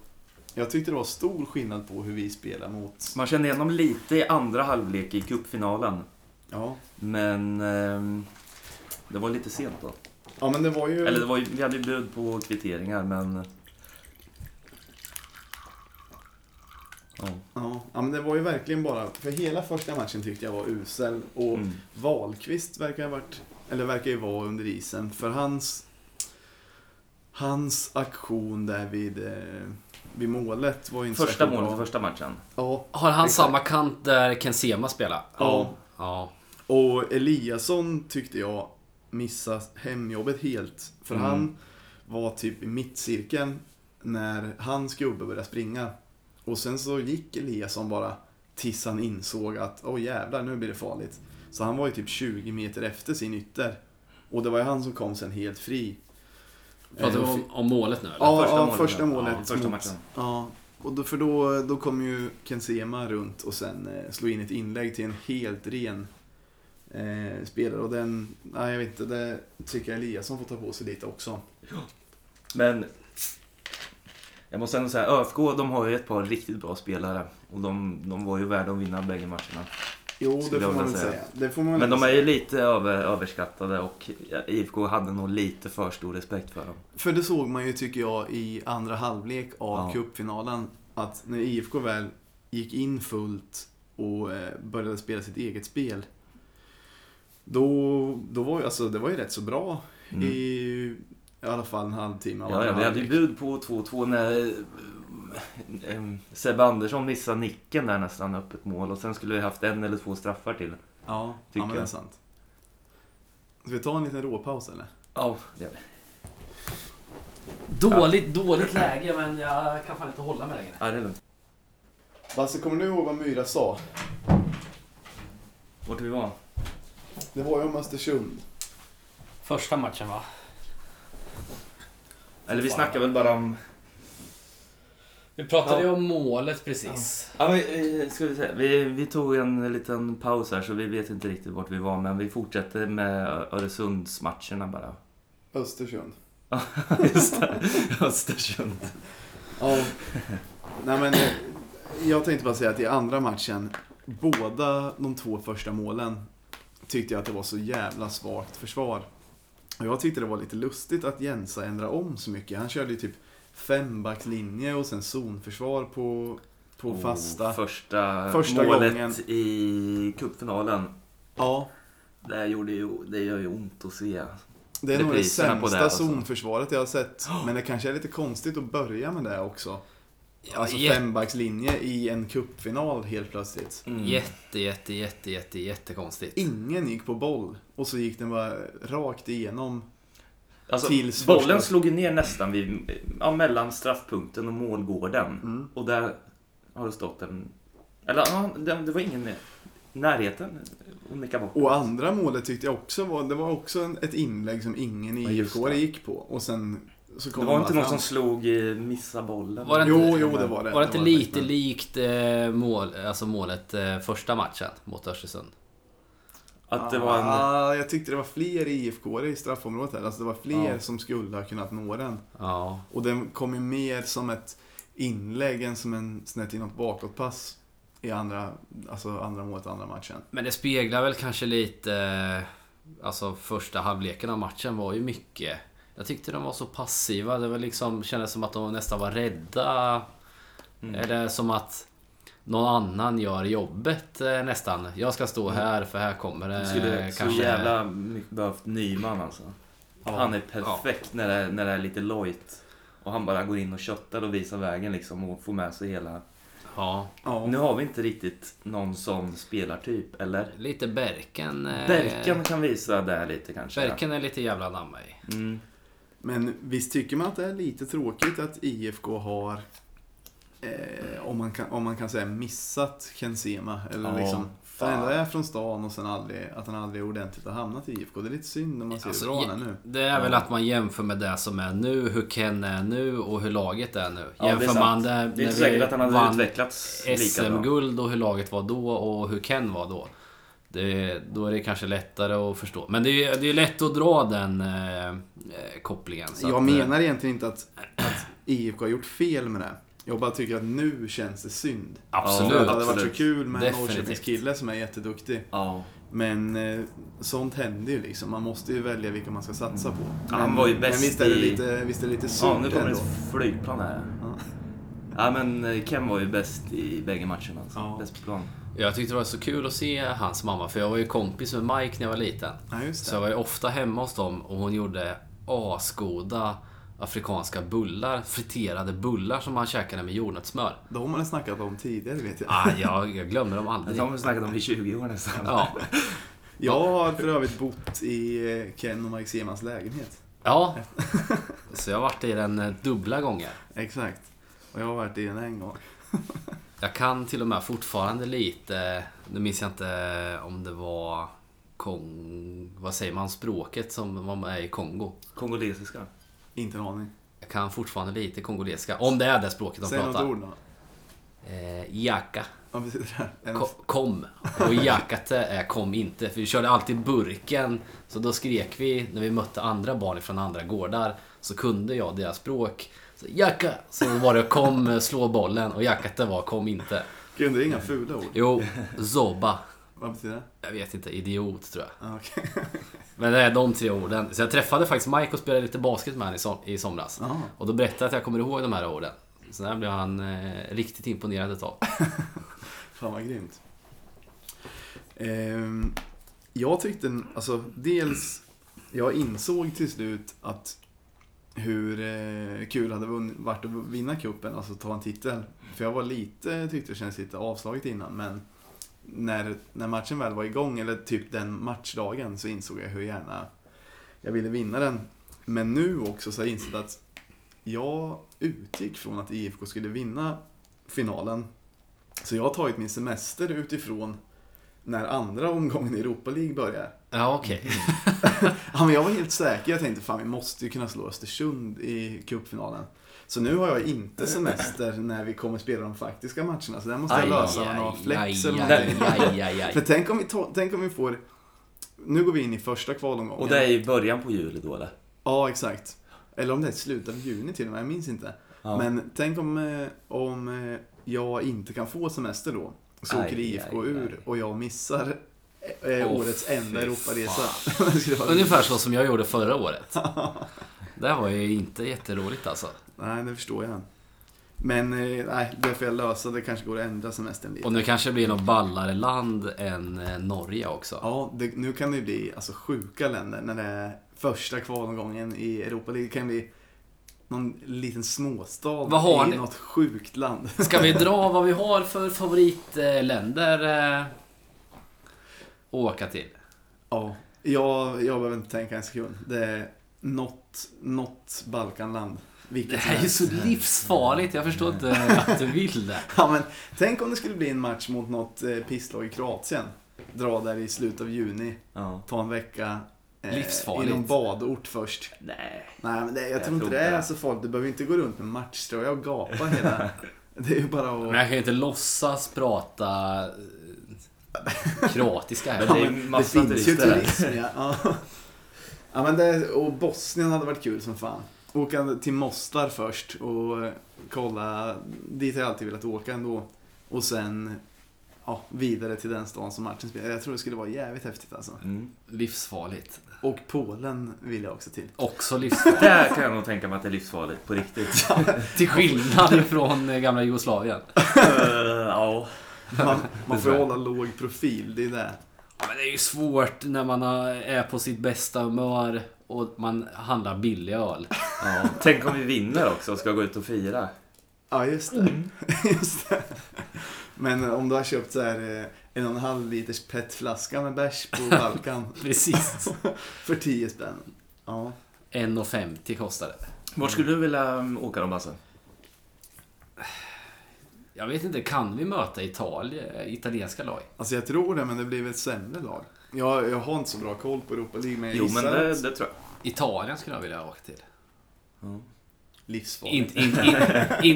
jag tyckte det var stor skillnad på hur vi spelar mot... Man kände igen dem lite i andra halvlek i cupfinalen. Ja, Men ehm, det var lite sent då. ja men det var ju... Eller det var ju, vi hade ju bud på kvitteringar men... Ja. Ja, ja, men det var ju verkligen bara... För hela första matchen tyckte jag var usel. Och Mm. Wahlqvist verkar ha varit... Eller verkar ju vara under isen. För hans... Hans aktion där vid, eh, vid målet var ju inte Första målet i första matchen. Ja, Har han Exakt. samma kant där Ken Sema spelar? ja. Ja. Och Eliasson tyckte jag missade hemjobbet helt. För Mm. han var typ i mittcirkeln när hans gubbe började springa. Och sen så gick Eliasson bara tills han insåg att åh jävlar, nu blir det farligt. Så han var ju typ 20 meter efter sin ytter. Och det var ju han som kom sen helt fri. Pratar vi Eh, om, om målet nu eller? Ja, Första ja, målet, första ja. målet. Ja, första matchen. Ja, och då, för då, då kom ju Kensema runt och sen eh, slog in ett inlägg till en helt ren eh, spelare. Och den, nej jag vet inte, det tycker jag Eliasson får ta på sig lite också. Men jag måste ändå säga, ÖFK de har ju ett par riktigt bra spelare. Och de, de var ju värda att vinna bägge matcherna. Jo, det får man säga. Det får man Men de är ju lite över, överskattade och IFK hade nog lite för stor respekt för dem. För det såg man ju, tycker jag, i andra halvlek av Ja. cupfinalen. Att när IFK väl gick in fullt och eh, började spela sitt eget spel. Då, då var ju, alltså, det var ju rätt så bra Mm. i, i alla fall en halvtimme Ja, ja, vi hade ju halvlek. bud på 2-2 när eh, eh, Sebbe Andersson missade nicken där nästan öppet mål och sen skulle vi haft en eller två straffar till. Ja, tycker ja men det är jag. sant. Ska vi ta en liten råpaus eller? Ja, det gör vi. Dåligt, dåligt läge men jag kan fan inte hålla mig längre. Ja, det är lugnt. Basse, kommer du ihåg vad Myra sa? Vart vi var? Det var ju om Östersund. Första matchen va? Eller vi snackar väl bara om... Vi pratade ju om målet precis. Ja, men, eh, ska vi, säga. Vi, vi tog en liten paus här så vi vet inte riktigt vart vi var men vi fortsätter med Öresundsmatcherna bara. Östersund. [LAUGHS] Just det, Östersund. Ja. Nej men, eh, jag tänkte bara säga att i andra matchen, båda de två första målen tyckte jag att det var så jävla svagt försvar. Jag tyckte det var lite lustigt att Jensa ändrade om så mycket. Han körde ju typ fembackslinje och sen zonförsvar på, på Och fasta. Första, Första målet gången. i cupfinalen. Ja, Det, gjorde ju, det gör ju ont att se. det är nog det sämsta det, zonförsvaret jag har sett. [GASPS] Men det kanske är lite konstigt att börja med det också. Ja, Alltså jä- fembackslinje i en cupfinal helt plötsligt. Mm. Jätte, jätte, jätte, jätte, jättekonstigt. Ingen gick på boll och så gick den bara rakt igenom. Alltså, Tills bollen första- slog ju ner nästan vid, ja, mellan straffpunkten och målgården. Mm. Och där har det stått en... Eller ja, det, det var ingen i närheten att nicka bort. Och andra målet tyckte jag också var, det var också en, ett inlägg som ingen Ja, i IFK gick på. Och sen så kom Det var inte någon som slog eh, missa bollen. Var det Jo, inte- jo, det var det. Var det inte det lite men- likt eh, mål, alltså målet eh, första matchen mot Östersund? Att det var en... Ah, jag tyckte det var fler IFK i straffområdet här. Alltså det var fler Ja. som skulle ha kunnat nå den. Ja. Och den kom ju mer som ett inlägg än som en snett inåt bakåtpass. I andra, alltså andra målet, andra matchen. Men det speglar väl kanske lite... eh, Alltså första halvleken av matchen var ju mycket... Jag tyckte de var så passiva. Det var liksom, kändes som att de nästan var rädda. Mm. Eller som att någon annan gör jobbet eh, nästan. Jag ska stå här för här kommer det Du skulle så kanske... jävla mycket behövt Nyman alltså. Han är perfekt när, det, när det är lite lojt. Och han bara går in och köttar och visar vägen liksom och får med sig hela... Ja, Ja. Nu har vi inte riktigt någon sån spelartyp, eller? lite Berken. eh, Berken kan visa där lite kanske. Berken är lite jävla namn i. Mm. Men visst tycker man att det är lite tråkigt att IFK har, eh, om, man kan, om man kan säga, missat Ken Sema? Eller Ja, liksom, han ändå är från stan och sen aldrig, att han aldrig ordentligt har hamnat i IFK. Det är lite synd när man ser Alltså, hur bra han är nu. Det är väl att man jämför med det som är nu, hur Ken är nu och hur laget är nu. Ja, det är jämför man det Det är när inte säkert att han hade vann utvecklats. SM-guld och hur laget var då och hur Ken var då. Det, då är det kanske lättare att förstå. Men det är, det är lätt att dra den eh, kopplingen. så Jag att, eh, menar egentligen inte att, att IFK har gjort fel med det. Jag bara tycker att nu känns det synd. Absolut. det hade varit så kul med en. Norrköpingskille som är jätteduktig. Ja. Men eh, sånt händer ju liksom. Man måste ju välja vilka man ska satsa på. Men, han var ju bäst men visst är det lite, visst är det lite synd ja, nu kommer ändå. ett flygplan här. Ja. Ja, men eh, Ken var ju bäst i bägge matcherna. Alltså. Ja. Bäst på plan. Jag tyckte det var så kul att se hans mamma, för jag var ju kompis med Mike när jag var liten. Ja, just Så jag var ju ofta hemma hos dem och hon gjorde asgoda afrikanska bullar. Friterade bullar som man käkade med jordnötssmör. De har man snackat om tidigare vet jag. Ah, jag, jag glömmer dem Det aldrig. har vi snackat om i 20 år nästan. Ja, Jag har för övrigt bott i Ken och Mike Semans lägenhet. ja. Så jag har varit i den dubbla gånger. Exakt. Och jag har varit i den en gång. Jag kan till och med fortfarande lite, nu minns jag inte om det var Kong... Vad säger man? Språket som var med i Kongo. Kongolesiska. Inte en aning. Jag kan fortfarande lite kongolesiska. Om det är det språket de Säg något pratar. ord då. Eh, Jaka. Vad betyder det? Ko- Kom. Och jakate är kom inte. För vi körde alltid burken. Så då skrek vi när vi mötte andra barn från andra gårdar. Så kunde jag deras språk. Så jaka! Så var det kom, slå bollen. Och jakate var kom inte. Kunde inga fula ord? Jo, zoba. Vad betyder det? Jag vet inte, idiot tror jag. Ah, okej. [LAUGHS] Men det är de tre orden. Så jag träffade faktiskt Mike och spelade lite basket med honom i, som, i somras. Ja. Och då berättade jag att jag kommer ihåg de här orden. Så där blev han eh, riktigt imponerad ett tag. [LAUGHS] Fan vad grymt. Ehm, jag tyckte, alltså dels, jag insåg till slut att hur eh, kul det hade det varit att vinna kuppen, alltså ta en titel. För jag var lite, tyckte det kändes lite avslaget innan, men när, när matchen väl var igång, eller typ den matchdagen, så insåg jag hur gärna jag ville vinna den. Men nu också så har jag insett att jag utgick från att IFK skulle vinna finalen. Så jag har tagit min semester utifrån när andra omgången i Europa League börjar. Ja, okej. [LAUGHS] Ja, men jag var helt säker. Jag tänkte fan vi måste ju kunna slå Östersund i cupfinalen. Så nu har jag inte semester när vi kommer spela de faktiska matcherna. Så där måste jag Aj, lösa aj, några flex eller någonting. [LAUGHS] För tänk om, vi ta, tänk om vi får... Nu går vi in i första kvalomgången. Och det är i början på juli då eller? Ja, exakt. Eller om det är slutet av juni till och med, jag minns inte. Ja. Men tänk om, eh, om eh, jag inte kan få semester då. Så Aj, åker IFK aj, ur aj. och jag missar Åh, årets enda Europaresa. [LAUGHS] Ungefär så som jag gjorde förra året. [LAUGHS] Det var ju inte jätteroligt alltså. Nej, det förstår jag. Men eh, nej, det får jag lösa. Det kanske går att ändra semestern lite. Och nu kanske det blir något ballare land än eh, Norge också. Ja, det, nu kan det ju bli alltså, sjuka länder när det är första kvalomgången i Europa League. Det kan bli någon liten småstad Vad har i ni? något sjukt land. [LAUGHS] Ska vi dra vad vi har för favoritländer eh, att åka till? Ja, jag, jag behöver inte tänka en sekund. Det är något, något Balkanland. Vilket Det här är ju så livsfarligt. Jag förstår inte [LAUGHS] att du vill det. Ja, men tänk om det skulle bli en match mot något eh, pisslag i Kroatien. Dra där i slutet av juni. Ja. Ta en vecka. Eh, Livsfarligt. I någon badort först. Nej. Nej, men det, jag, Jag tror inte det är så farligt. Du behöver inte gå runt med matchtröja och gapa hela... [LAUGHS] Det är ju bara Men att... jag kan ju inte låtsas prata eh, kroatiska här. Men det är Ja, men det finns ju turism, ja. ja. ja men det, och Bosnien hade varit kul som fan. Åka till Mostar först och kolla. Dit har jag alltid velat åka ändå. Och sen ja, vidare till den stan som matchen spelar. Jag tror det skulle vara jävligt häftigt alltså. Mm. Livsfarligt. Och Polen vill jag också till. Också livsfarligt. Där kan jag nog tänka mig att det är livsfarligt på riktigt. [LAUGHS] Till skillnad från eh, gamla Jugoslavien. [LAUGHS] ja. Man, man får hålla låg profil, det är det. Ja, men det är ju svårt när man är på sitt bästa humör och man handlar billig öl. ja. Tänk om vi vinner också och ska gå ut och fira. Ja, just det. [LAUGHS] Just det. Men om du har köpt så här eh, en och en halv liters petflaska med bärs på [LAUGHS] Balkan Precis. [LAUGHS] för 10 spänn. Ja. 1,50 kostar det. Vart skulle du vilja um, åka då, Basse? Jag vet inte, kan vi möta Italien, italienska lag? Alltså jag tror det, men det blir ett sämre lag. Jag, jag har inte så bra koll på Europa League, men jag Jo, gissar men det, att det tror jag. Italien skulle jag vilja åka till. livsfarligt. Inte in, in,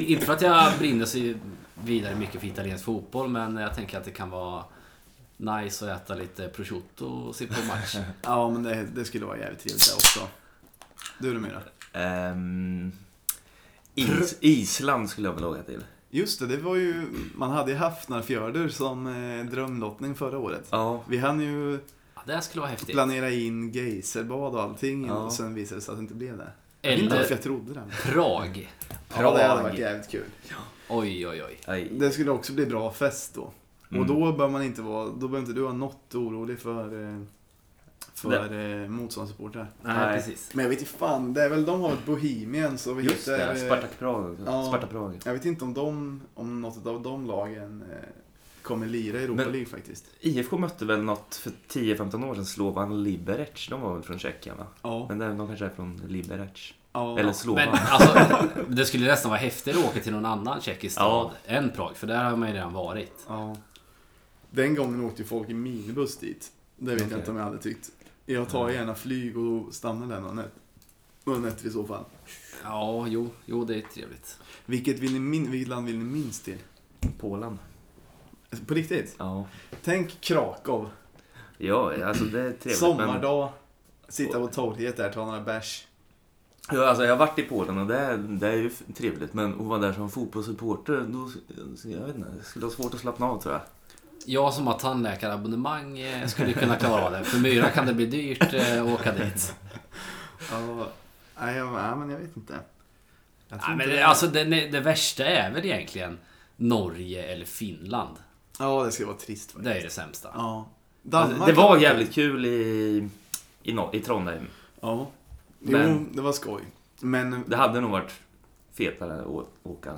in, inte för att jag brinner så vidare mycket för italiensk fotboll, men jag tänker att det kan vara nice att äta lite prosciutto och se på match. [LAUGHS] Ja, men det, det skulle vara jävligt trevligt det också. Du då Myra? Ehm, Is, Island skulle jag vilja åka till. Just det, det var ju... Man hade ju Hafnarfjördur som eh, drömlottning förra året. Ja. Vi hann ju Ja, det skulle vara häftigt. planera in geyserbad och allting Ja. och sen visade det sig att det inte blev det. Vet inte varför Eller jag trodde det. Prag. Ja, det hade varit jävligt kul. Oj, oj, oj. Aj. Det skulle också bli bra fest då. Mm. Och då bör man inte vara, då behöver inte du vara något orolig för, eh, för eh, motståndarsupportrar. Nej, Nej. precis. Men jag vet inte fan, det är väl de har ett Bohemien så vi Just hittar, det, eh, Spartak Prag ja. Sparta Prag. Jag vet inte om, de, om något av de lagen eh, kommer lira i Europa Men- League faktiskt. IFK mötte väl något för 10-15 år sedan, Slovan Liberec. De var väl från Tjeckien va? Ja. Men de kanske är från Liberec. ja. Eller Slovan. Men alltså, det skulle nästan vara häftigare att åka till någon annan tjeckisk stad Ja. än Prag, för där har man ju redan varit. ja. Den gången åkte ju folk i minibuss dit. Det vet Okej. jag inte om jag hade tyckt. Jag tar gärna flyg och stannar där någon nätt. Någon nätter i så fall. Ja, jo, jo, det är trevligt. Vilket, vill ni min, vilket land vill ni minst till? Polen. På riktigt? Ja. Tänk Krakow. Ja, alltså det är trevligt. Sommardag. Sitta på torget där, ta några bärs. Men, ja, alltså, jag har varit i Polen och det är, det är ju trevligt. Men att vara där som fotbollssupporter, då, jag vet inte, det skulle vara svårt att slappna av tror jag. Jag som har tandläkarabonnemang eh, skulle kunna klara av det. För Myra kan det bli dyrt eh, att åka dit. Ja, nej, men jag vet inte. Jag Nej, men inte det, alltså, det, det värsta är väl egentligen Norge eller Finland. Ja, det ska vara trist faktiskt. Det är det sämsta. Ja. Alltså, Danmark det var jävligt kul i, i, i Trondheim. Ja. Men- Jo, det var skoj. Men Det hade nog varit fetare att åka.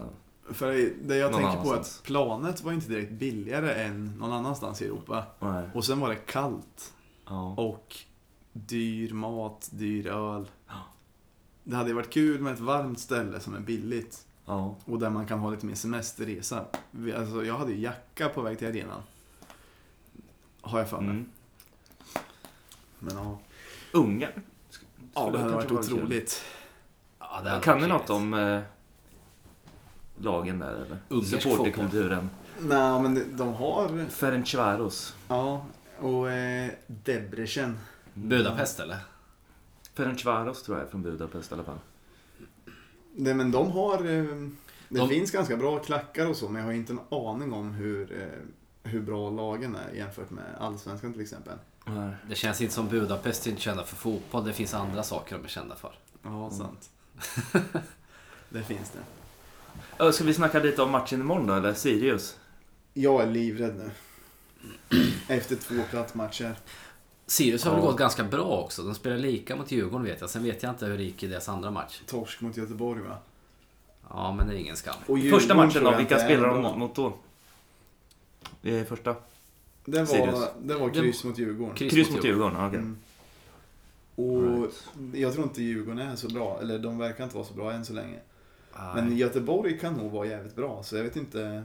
För det jag Någon tänker på är att planet var inte direkt billigare än någon annanstans i Europa. Nej. Och sen var det kallt. Ja. Och dyr mat, dyr öl. Ja. Det hade ju varit kul med ett varmt ställe som är billigt. ja. Och där man kan ha lite mer semesterresa. Alltså, jag hade ju jacka på väg till arenan. Har jag för mig. Mm. Men ja. Ungern. Ja, det hade varit otroligt. Ja, det hade Kan varit ni något om eh, lagen där eller? Supporterkulturen. Nej, men de- har... Ferencvaros. Ja, och eh, Debrecen. Budapest eller? Ferencvaros tror jag är från Budapest i alla fall. Det, men de har... Eh, det De- finns ganska bra klackar och så, men jag har inte en aning om hur, eh, hur bra lagen är jämfört med Allsvenskan till exempel. Nej. Det känns inte som Budapest är inte kända för fotboll. Det finns andra saker de är kända för. Ja, sant. [LAUGHS] det finns det. Ska vi snacka lite om matchen imorgon då, eller? Sirius? Jag är livrädd nu. Efter två plattmatcher. Sirius har väl Ja. gått ganska bra också. De spelar lika mot Djurgården vet jag. Sen vet jag inte hur det gick i deras andra match. Torsk mot Göteborg va? Ja, men det är ingen skam. Första matchen då, vilka spelar de mot då? Det är första. Det var, Sirius. det var kryss mot Djurgården. Kryss, Kryss mot Djurgården, okej. Mm. Och Right. jag tror inte Djurgården är så bra, eller de verkar inte vara så bra än så länge. Men Göteborg kan nog vara jävligt bra, så jag vet inte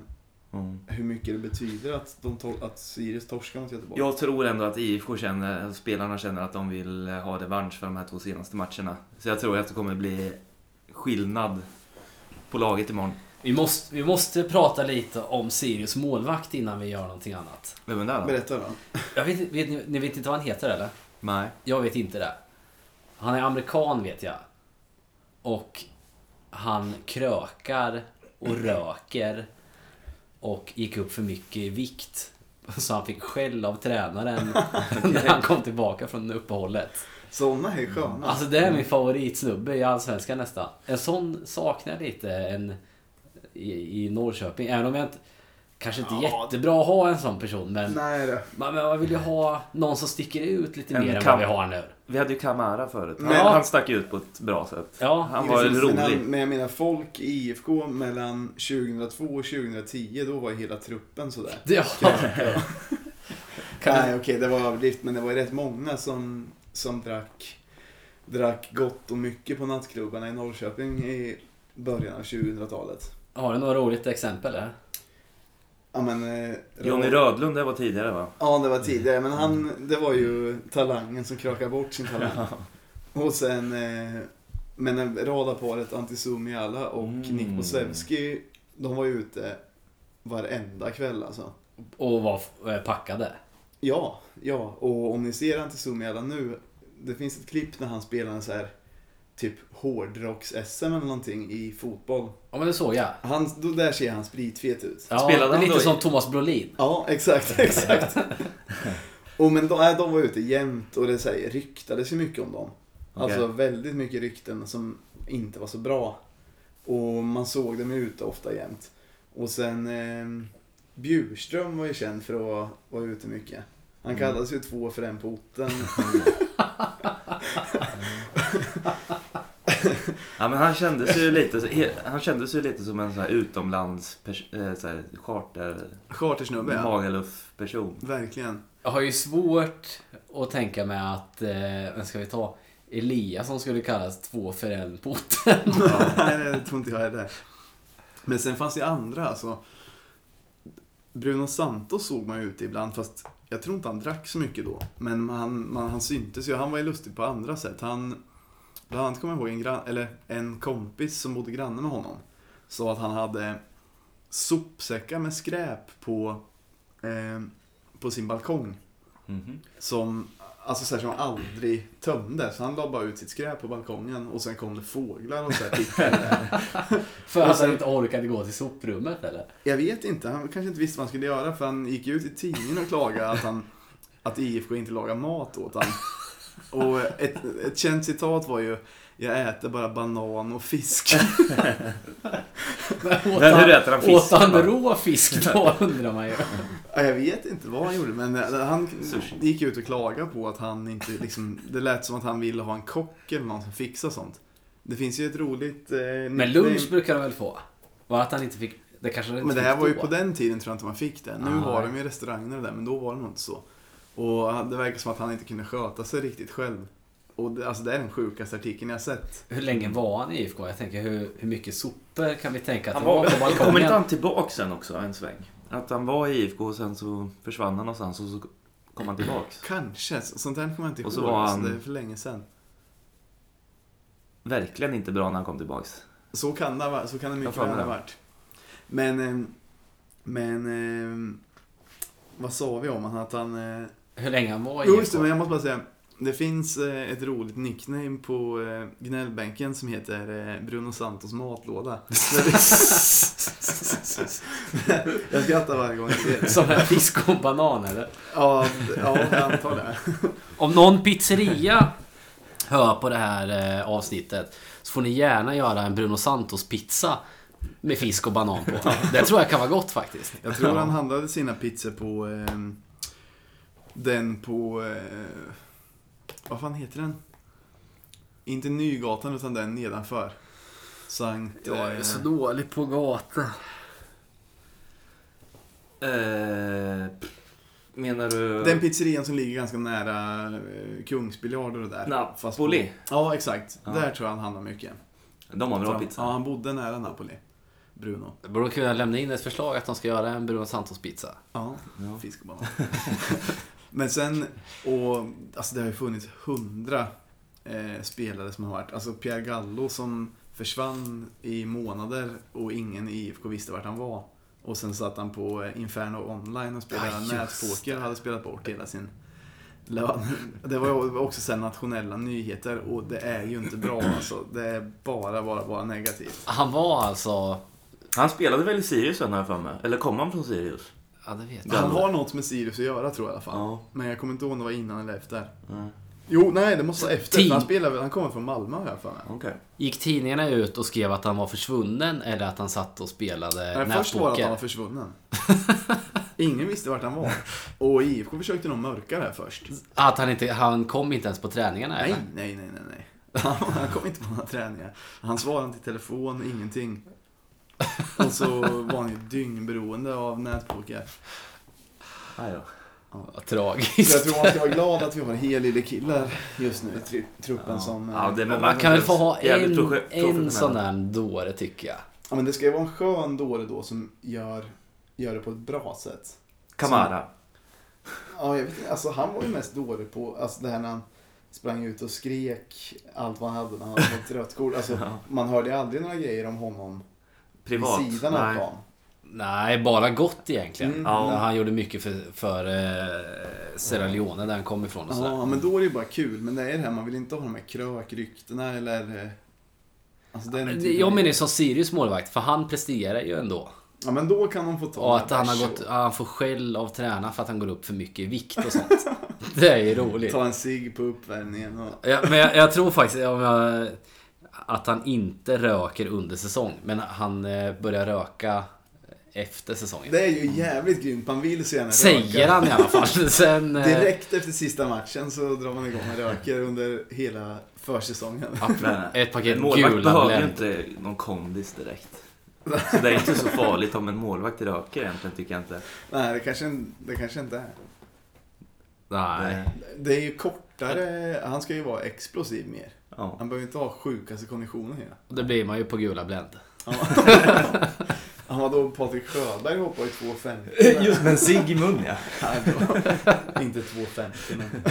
Mm. hur mycket det betyder att, de att Sirius torskar mot Göteborg. Jag tror ändå att IFK känner, spelarna känner att de vill ha revansch för de här två senaste matcherna. Så jag tror att det kommer bli skillnad på laget imorgon. Vi, måste, vi måste prata lite om Sirius målvakt innan vi gör någonting annat. Vem är det då? Berätta då. Jag vet, vet, ni, ni vet inte vad han heter eller? Nej. Jag vet inte det. Han är amerikan vet jag. Och han krökar och röker. Och gick upp för mycket i vikt. Så han fick skäll av tränaren [LAUGHS] när han kom tillbaka från uppehållet. Såna är sköna. Alltså det är min favoritsnubbe i Allsvenskan nästan. En sån saknar jag lite en, i, i Norrköping. Även om jag inte... Kanske inte Ja. jättebra att ha en sån person, men Nej då. man, men man vill ju ha någon som sticker ut lite En mer än vad vi har nu. Vi hade ju Kamara förut. Men- han stack ut på ett bra sätt. Ja, Han var Precis, men rolig. Men jag menar folk i IFK mellan 2002 och 2010, då var ju hela truppen sådär. ja. Kan [LAUGHS] Nej okej, det var överdrift, men det var ju rätt många som, som drack, drack gott och mycket på nattklubbarna i Norrköping i början av 2000-talet. Har du några roligt exempel? Eller? Ja men... Eh, Johnny Rödlund, det var tidigare va? Ja, det var tidigare, men han, det var ju talangen som krökade bort sin talang. Och sen, eh, men radarparet Antisumiala och Mm. Nick Bosevski, de var ju ute varenda kväll alltså. Och var eh, packade? Ja, ja. Och om ni ser Antisumiala nu, det finns ett klipp när han spelar en så här typ hårdrocks-SM eller någonting i fotboll. Ja, men det såg jag. Han, då, där ser han spritfet ut. Ja, Spelade han lite då i- som Thomas Brolin. Ja, exakt, [LAUGHS] exakt. och men de, nej, de var ute jämt och det så här, ryktades ju mycket om dem. Okej. Alltså väldigt mycket rykten som inte var så bra. Och man såg dem ute ofta jämt. Och sen eh, Bjurström var ju känd för att vara, ute mycket. Han Mm. kallades ju två för en på orten. [LAUGHS] [LAUGHS] [LAUGHS] Ja men han kändes ju lite, han kändes ju lite som en sån här utomlands eh, så här, charter Chartersnubbe ja. Magaluf person. Verkligen. Jag har ju svårt att tänka mig att, eh, vem ska vi ta? Elias som skulle kallas två för en på. [LAUGHS] Nej, det tror inte jag heller. Men sen fanns det andra alltså. Bruno Santos såg man ju ute ibland fast jag tror inte han drack så mycket då. Men han, man, han syntes ju. Han var ju lustig på andra sätt. Han, bland annat kommer jag ihåg en, gran, eller en kompis som bodde granne med honom. Sa att han hade sopsäckar med skräp på, eh, på sin balkong. Mhm. Som, alltså så här, som aldrig tömde. Så han la bara ut sitt skräp på balkongen och sen kom det fåglar och så här tittade [LAUGHS] där. För att han inte orkade gå till soprummet eller? Jag vet inte, han kanske inte visste vad han skulle göra för han gick ut i tidningen och klagade att, han, att IFK inte lagar mat åt han. Och ett, ett känt citat var ju Jag äter bara banan och fisk. [LAUGHS] Men åt Men hur äter han Åt fisk? han rå fisk då [LAUGHS] undrar man ju. Ja, Jag vet inte vad han gjorde men han Sushi. gick ut och klagade på att han inte liksom, Det lät som att han ville ha en kock eller någon som fixar sånt. Det finns ju ett roligt... Eh, Men lunch brukar de väl få? Var att han inte fick... Det kanske han inte Men det här var ju då. på den tiden tror jag inte man fick det. Nu Ah, har de ju restauranger och där, men då var det nog inte så. Och det verkar som att han inte kunde sköta sig riktigt själv. Och det, alltså det är den sjukaste artikeln jag har sett. Hur länge var han i IFK? Jag tänker hur, hur mycket sopor kan vi tänka att Han det var var, på kommer inte han tillbaks sen också en sväng? Att han var i IFK och sen så försvann han någonstans och så kom han tillbaks. [CLEARS THROAT] Kanske, så- sånt där kommer jag inte Och ihåg. så var alltså, han- Det är för länge sedan. Verkligen inte bra när han kom tillbaks. Så kan det, ha- så kan det mycket väl ha varit. Men, eh, men, eh, vad sa vi om han? Att han... Hur länge han var i Jo, just det, men jag måste bara säga. Det finns eh, ett roligt nickname på eh, gnällbänken som heter eh, Bruno Santos matlåda. [LAUGHS] jag skrattar varje gång jag ser det. Som en fisk och banan eller? Ja, ja, jag antar det. Om någon pizzeria hör på det här avsnittet så får ni gärna göra en Bruno Santos pizza med fisk och banan på. Det tror jag kan vara gott faktiskt. Jag tror han handlade sina pizzor på eh, den på... Eh, vad fan heter den? Inte Nygatan utan den nedanför. Sankt... Jag är eh, så dålig på gatan. Eh, menar du... Den pizzerian som ligger ganska nära eh, Kungsbiljard och det där. Fast på- Napoli? Ja, exakt. Ja. Där tror jag han handlar mycket. De har bra Ja, pizza. han bodde nära Napoli. Bruno. Jag borde kunna lämna in ett förslag att de ska göra en Bruno Santos pizza. Ja, Ja. [LAUGHS] [LAUGHS] Men sen, och alltså det har ju funnits hundra eh, spelare som har varit. Alltså Pierre Gallo som försvann i månader och ingen i IFK visste vart han var. Och sen satt han på eh, Inferno online och spelade Ja, nätpoker och hade spelat bort hela sin lön. Det var också sen nationella nyheter och det är ju inte bra alltså. Det är bara, bara, bara negativt. Han var alltså... Han spelade väl i Sirius sen har jag för mig? Eller kom han från Sirius? Ja, det vet jag. Han har något med Sirius att göra tror jag i alla fall. Ja. Men jag kommer inte ihåg om det var innan eller efter. Ja. Jo, nej, det måste vara efter. Tid. Han, spelar, väl- han kommer från Malmö har jag för mig. Okej. Gick tidningarna ut och skrev att han var försvunnen eller att han satt och spelade Nej, först var det att han var försvunnen. [LAUGHS] Ingen visste vart han var. Och IFK försökte nog mörka det här först. Att han inte, han kom inte ens på träningarna Nej, eller? nej, nej, nej, nej. Han, han kom inte på några träningar. Han svarade inte i telefon, ingenting. [LAUGHS] Och så var han ju dyngberoende av nätpoker. Aj då. Vad Så jag tragiskt. tror man ska vara glad att vi har helylle killar just nu i tru- truppen som... eh, Ja, det man kan väl få ha en, en sån där dåre tycker jag. Ja, men det ska ju vara en skön dåre då som gör, gör det på ett bra sätt. Kamara. Ja, jag vet inte. Alltså han var ju mest dålig på, alltså det här när han sprang ut och skrek allt vad han hade när han hade fått rött kort. Alltså, Ja. man hörde aldrig några grejer om honom Privat. vid sidan av Nej. plan. Nej, bara gott egentligen. Mm. Ja. Han gjorde mycket för, för eh, Sierra Leone där han kom ifrån och sådär. Ja, men då är det ju bara kul. Men det är det här, man vill inte ha de här krökryktena eller... eh, Alltså den typen Jag av- menar ju som Sirius målvakt, för han presterar ju ändå. Ja, men då kan de få ta Och att den han, har gått, han får skäll av tränaren för att han går upp för mycket i vikt och sånt. [LAUGHS] Det är ju roligt. Ta en cigg på uppvärmningen och... Ja, men jag, jag tror faktiskt om jag, att han inte röker under säsong. Men han eh, börjar röka efter säsongen. Det är ju jävligt grymt. Man vill så gärna Säger röka. han i alla fall. [LAUGHS] Sen, eh, Direkt efter sista matchen så drar man igång och röker under hela försäsongen. ett paket en målvakt gula behöver ju inte någon kondis direkt. Så det är inte så farligt om en målvakt röker egentligen, tycker jag inte. Nej, det kanske, det kanske inte är. Nej. Det- Det är ju kortare, han ska ju vara explosiv mer. Ja. Han behöver inte ha sjukaste konditionen hela. Och det blir man ju på gula Blend. Han [LAUGHS] var, då Patrik Sjöberg hoppade i 2,50. Just med en cigg i mun ja. [LAUGHS] Inte 2,50 men...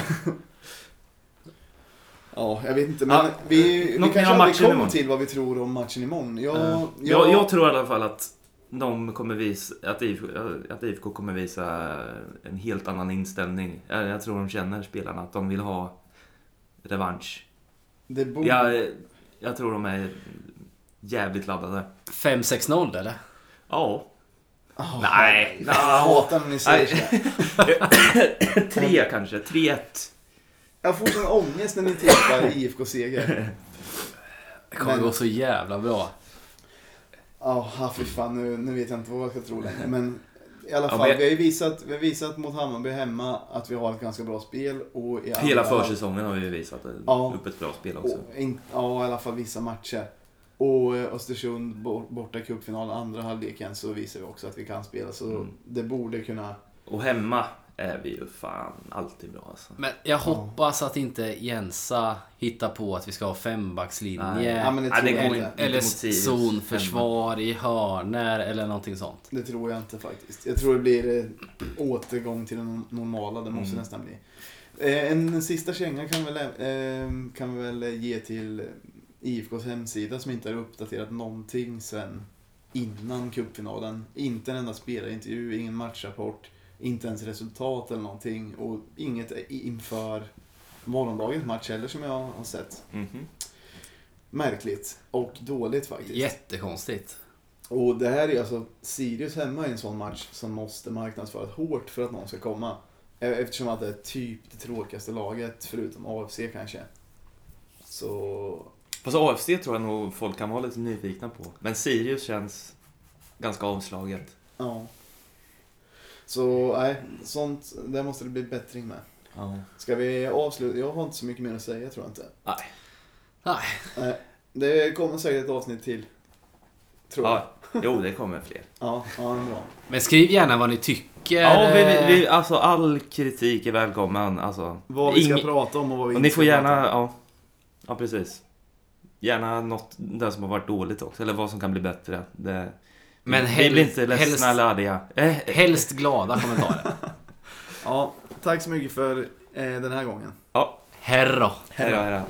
Ja, jag vet inte. Men Ja, vi, vi kanske aldrig kommer till vad vi tror om matchen imorgon. Jag, jag, Jag, jag tror i alla fall att de kommer visa, att IFK, att IFK kommer visa en helt annan inställning. Jag tror de känner spelarna, att de vill ha revansch. det borde... Jag, jag tror de är jävligt laddade. 5-6-0 eller? Ja. Oh, Nej. Jag hatar när ni säger så. [LAUGHS] Tre kanske, 3-1. Jag får sån ångest när ni tippar IFK-seger. Det kommer Men- gå så jävla bra. Ja, fy fan. Nu, nu vet jag inte vad jag ska tro längre. Men i alla Ja, fall, men- vi har ju visat, vi har visat mot Hammarby hemma att vi har ett ganska bra spel. Och i Hela andra- försäsongen har vi visat Ja. upp ett bra spel också. In, ja, i alla fall vissa matcher. Och eh, Östersund bo- borta i cupfinalen, andra halvleken, så visar vi också att vi kan spela. Så Mm. det borde kunna... Och hemma är vi ju fan alltid bra alltså. Men jag hoppas att inte Jensa hittar på att vi ska ha fembackslinje. Nej. Ja, men det Nej, tror det jag går inte. Eller zonförsvar i hörner eller någonting sånt. Det tror jag inte faktiskt. Jag tror det blir eh, återgång till det normala. Det måste Mm. nästan bli. Eh, en sista känga kan vi väl, eh, kan vi väl ge till IFKs hemsida som inte har uppdaterat någonting sen innan cupfinalen. Inte en enda spelarintervju, ingen matchrapport, inte ens resultat eller någonting och inget inför morgondagens match heller som jag har sett. Mhm. Märkligt och dåligt faktiskt. Jättekonstigt. Och det här är alltså, Sirius hemma i en sån match som måste marknadsföras hårt för att någon ska komma. Eh, Eftersom att det är typ det tråkigaste laget, förutom AFC kanske. Så... Fast AFC tror jag nog folk kan vara lite nyfikna på. Men Sirius känns ganska avslaget. Ja. Så, nej, sånt, där måste det bli bättring med. Ja. Ska vi avsluta? Jag har inte så mycket mer att säga tror jag inte. Nej. Nej. Nej, det kommer säkert ett avsnitt till. Tror jag. Ja, jo, det kommer fler. [LAUGHS] Ja, ja, det är bra. Men skriv gärna vad ni tycker. Ja, vi, vi, alltså all kritik är välkommen. Alltså, Vad vi ska ing- prata om och vad vi och inte ni ska får gärna, prata om. ja, ja precis. Gärna något där som har varit dåligt också, eller vad som kan bli bättre. Det, Men vi helst- blir inte ledsna helst- eller arga. Eh, Helst glada kommentarer. [LAUGHS] Ja, tack så mycket för eh, den här gången. ja, Herro. hej då, hej då.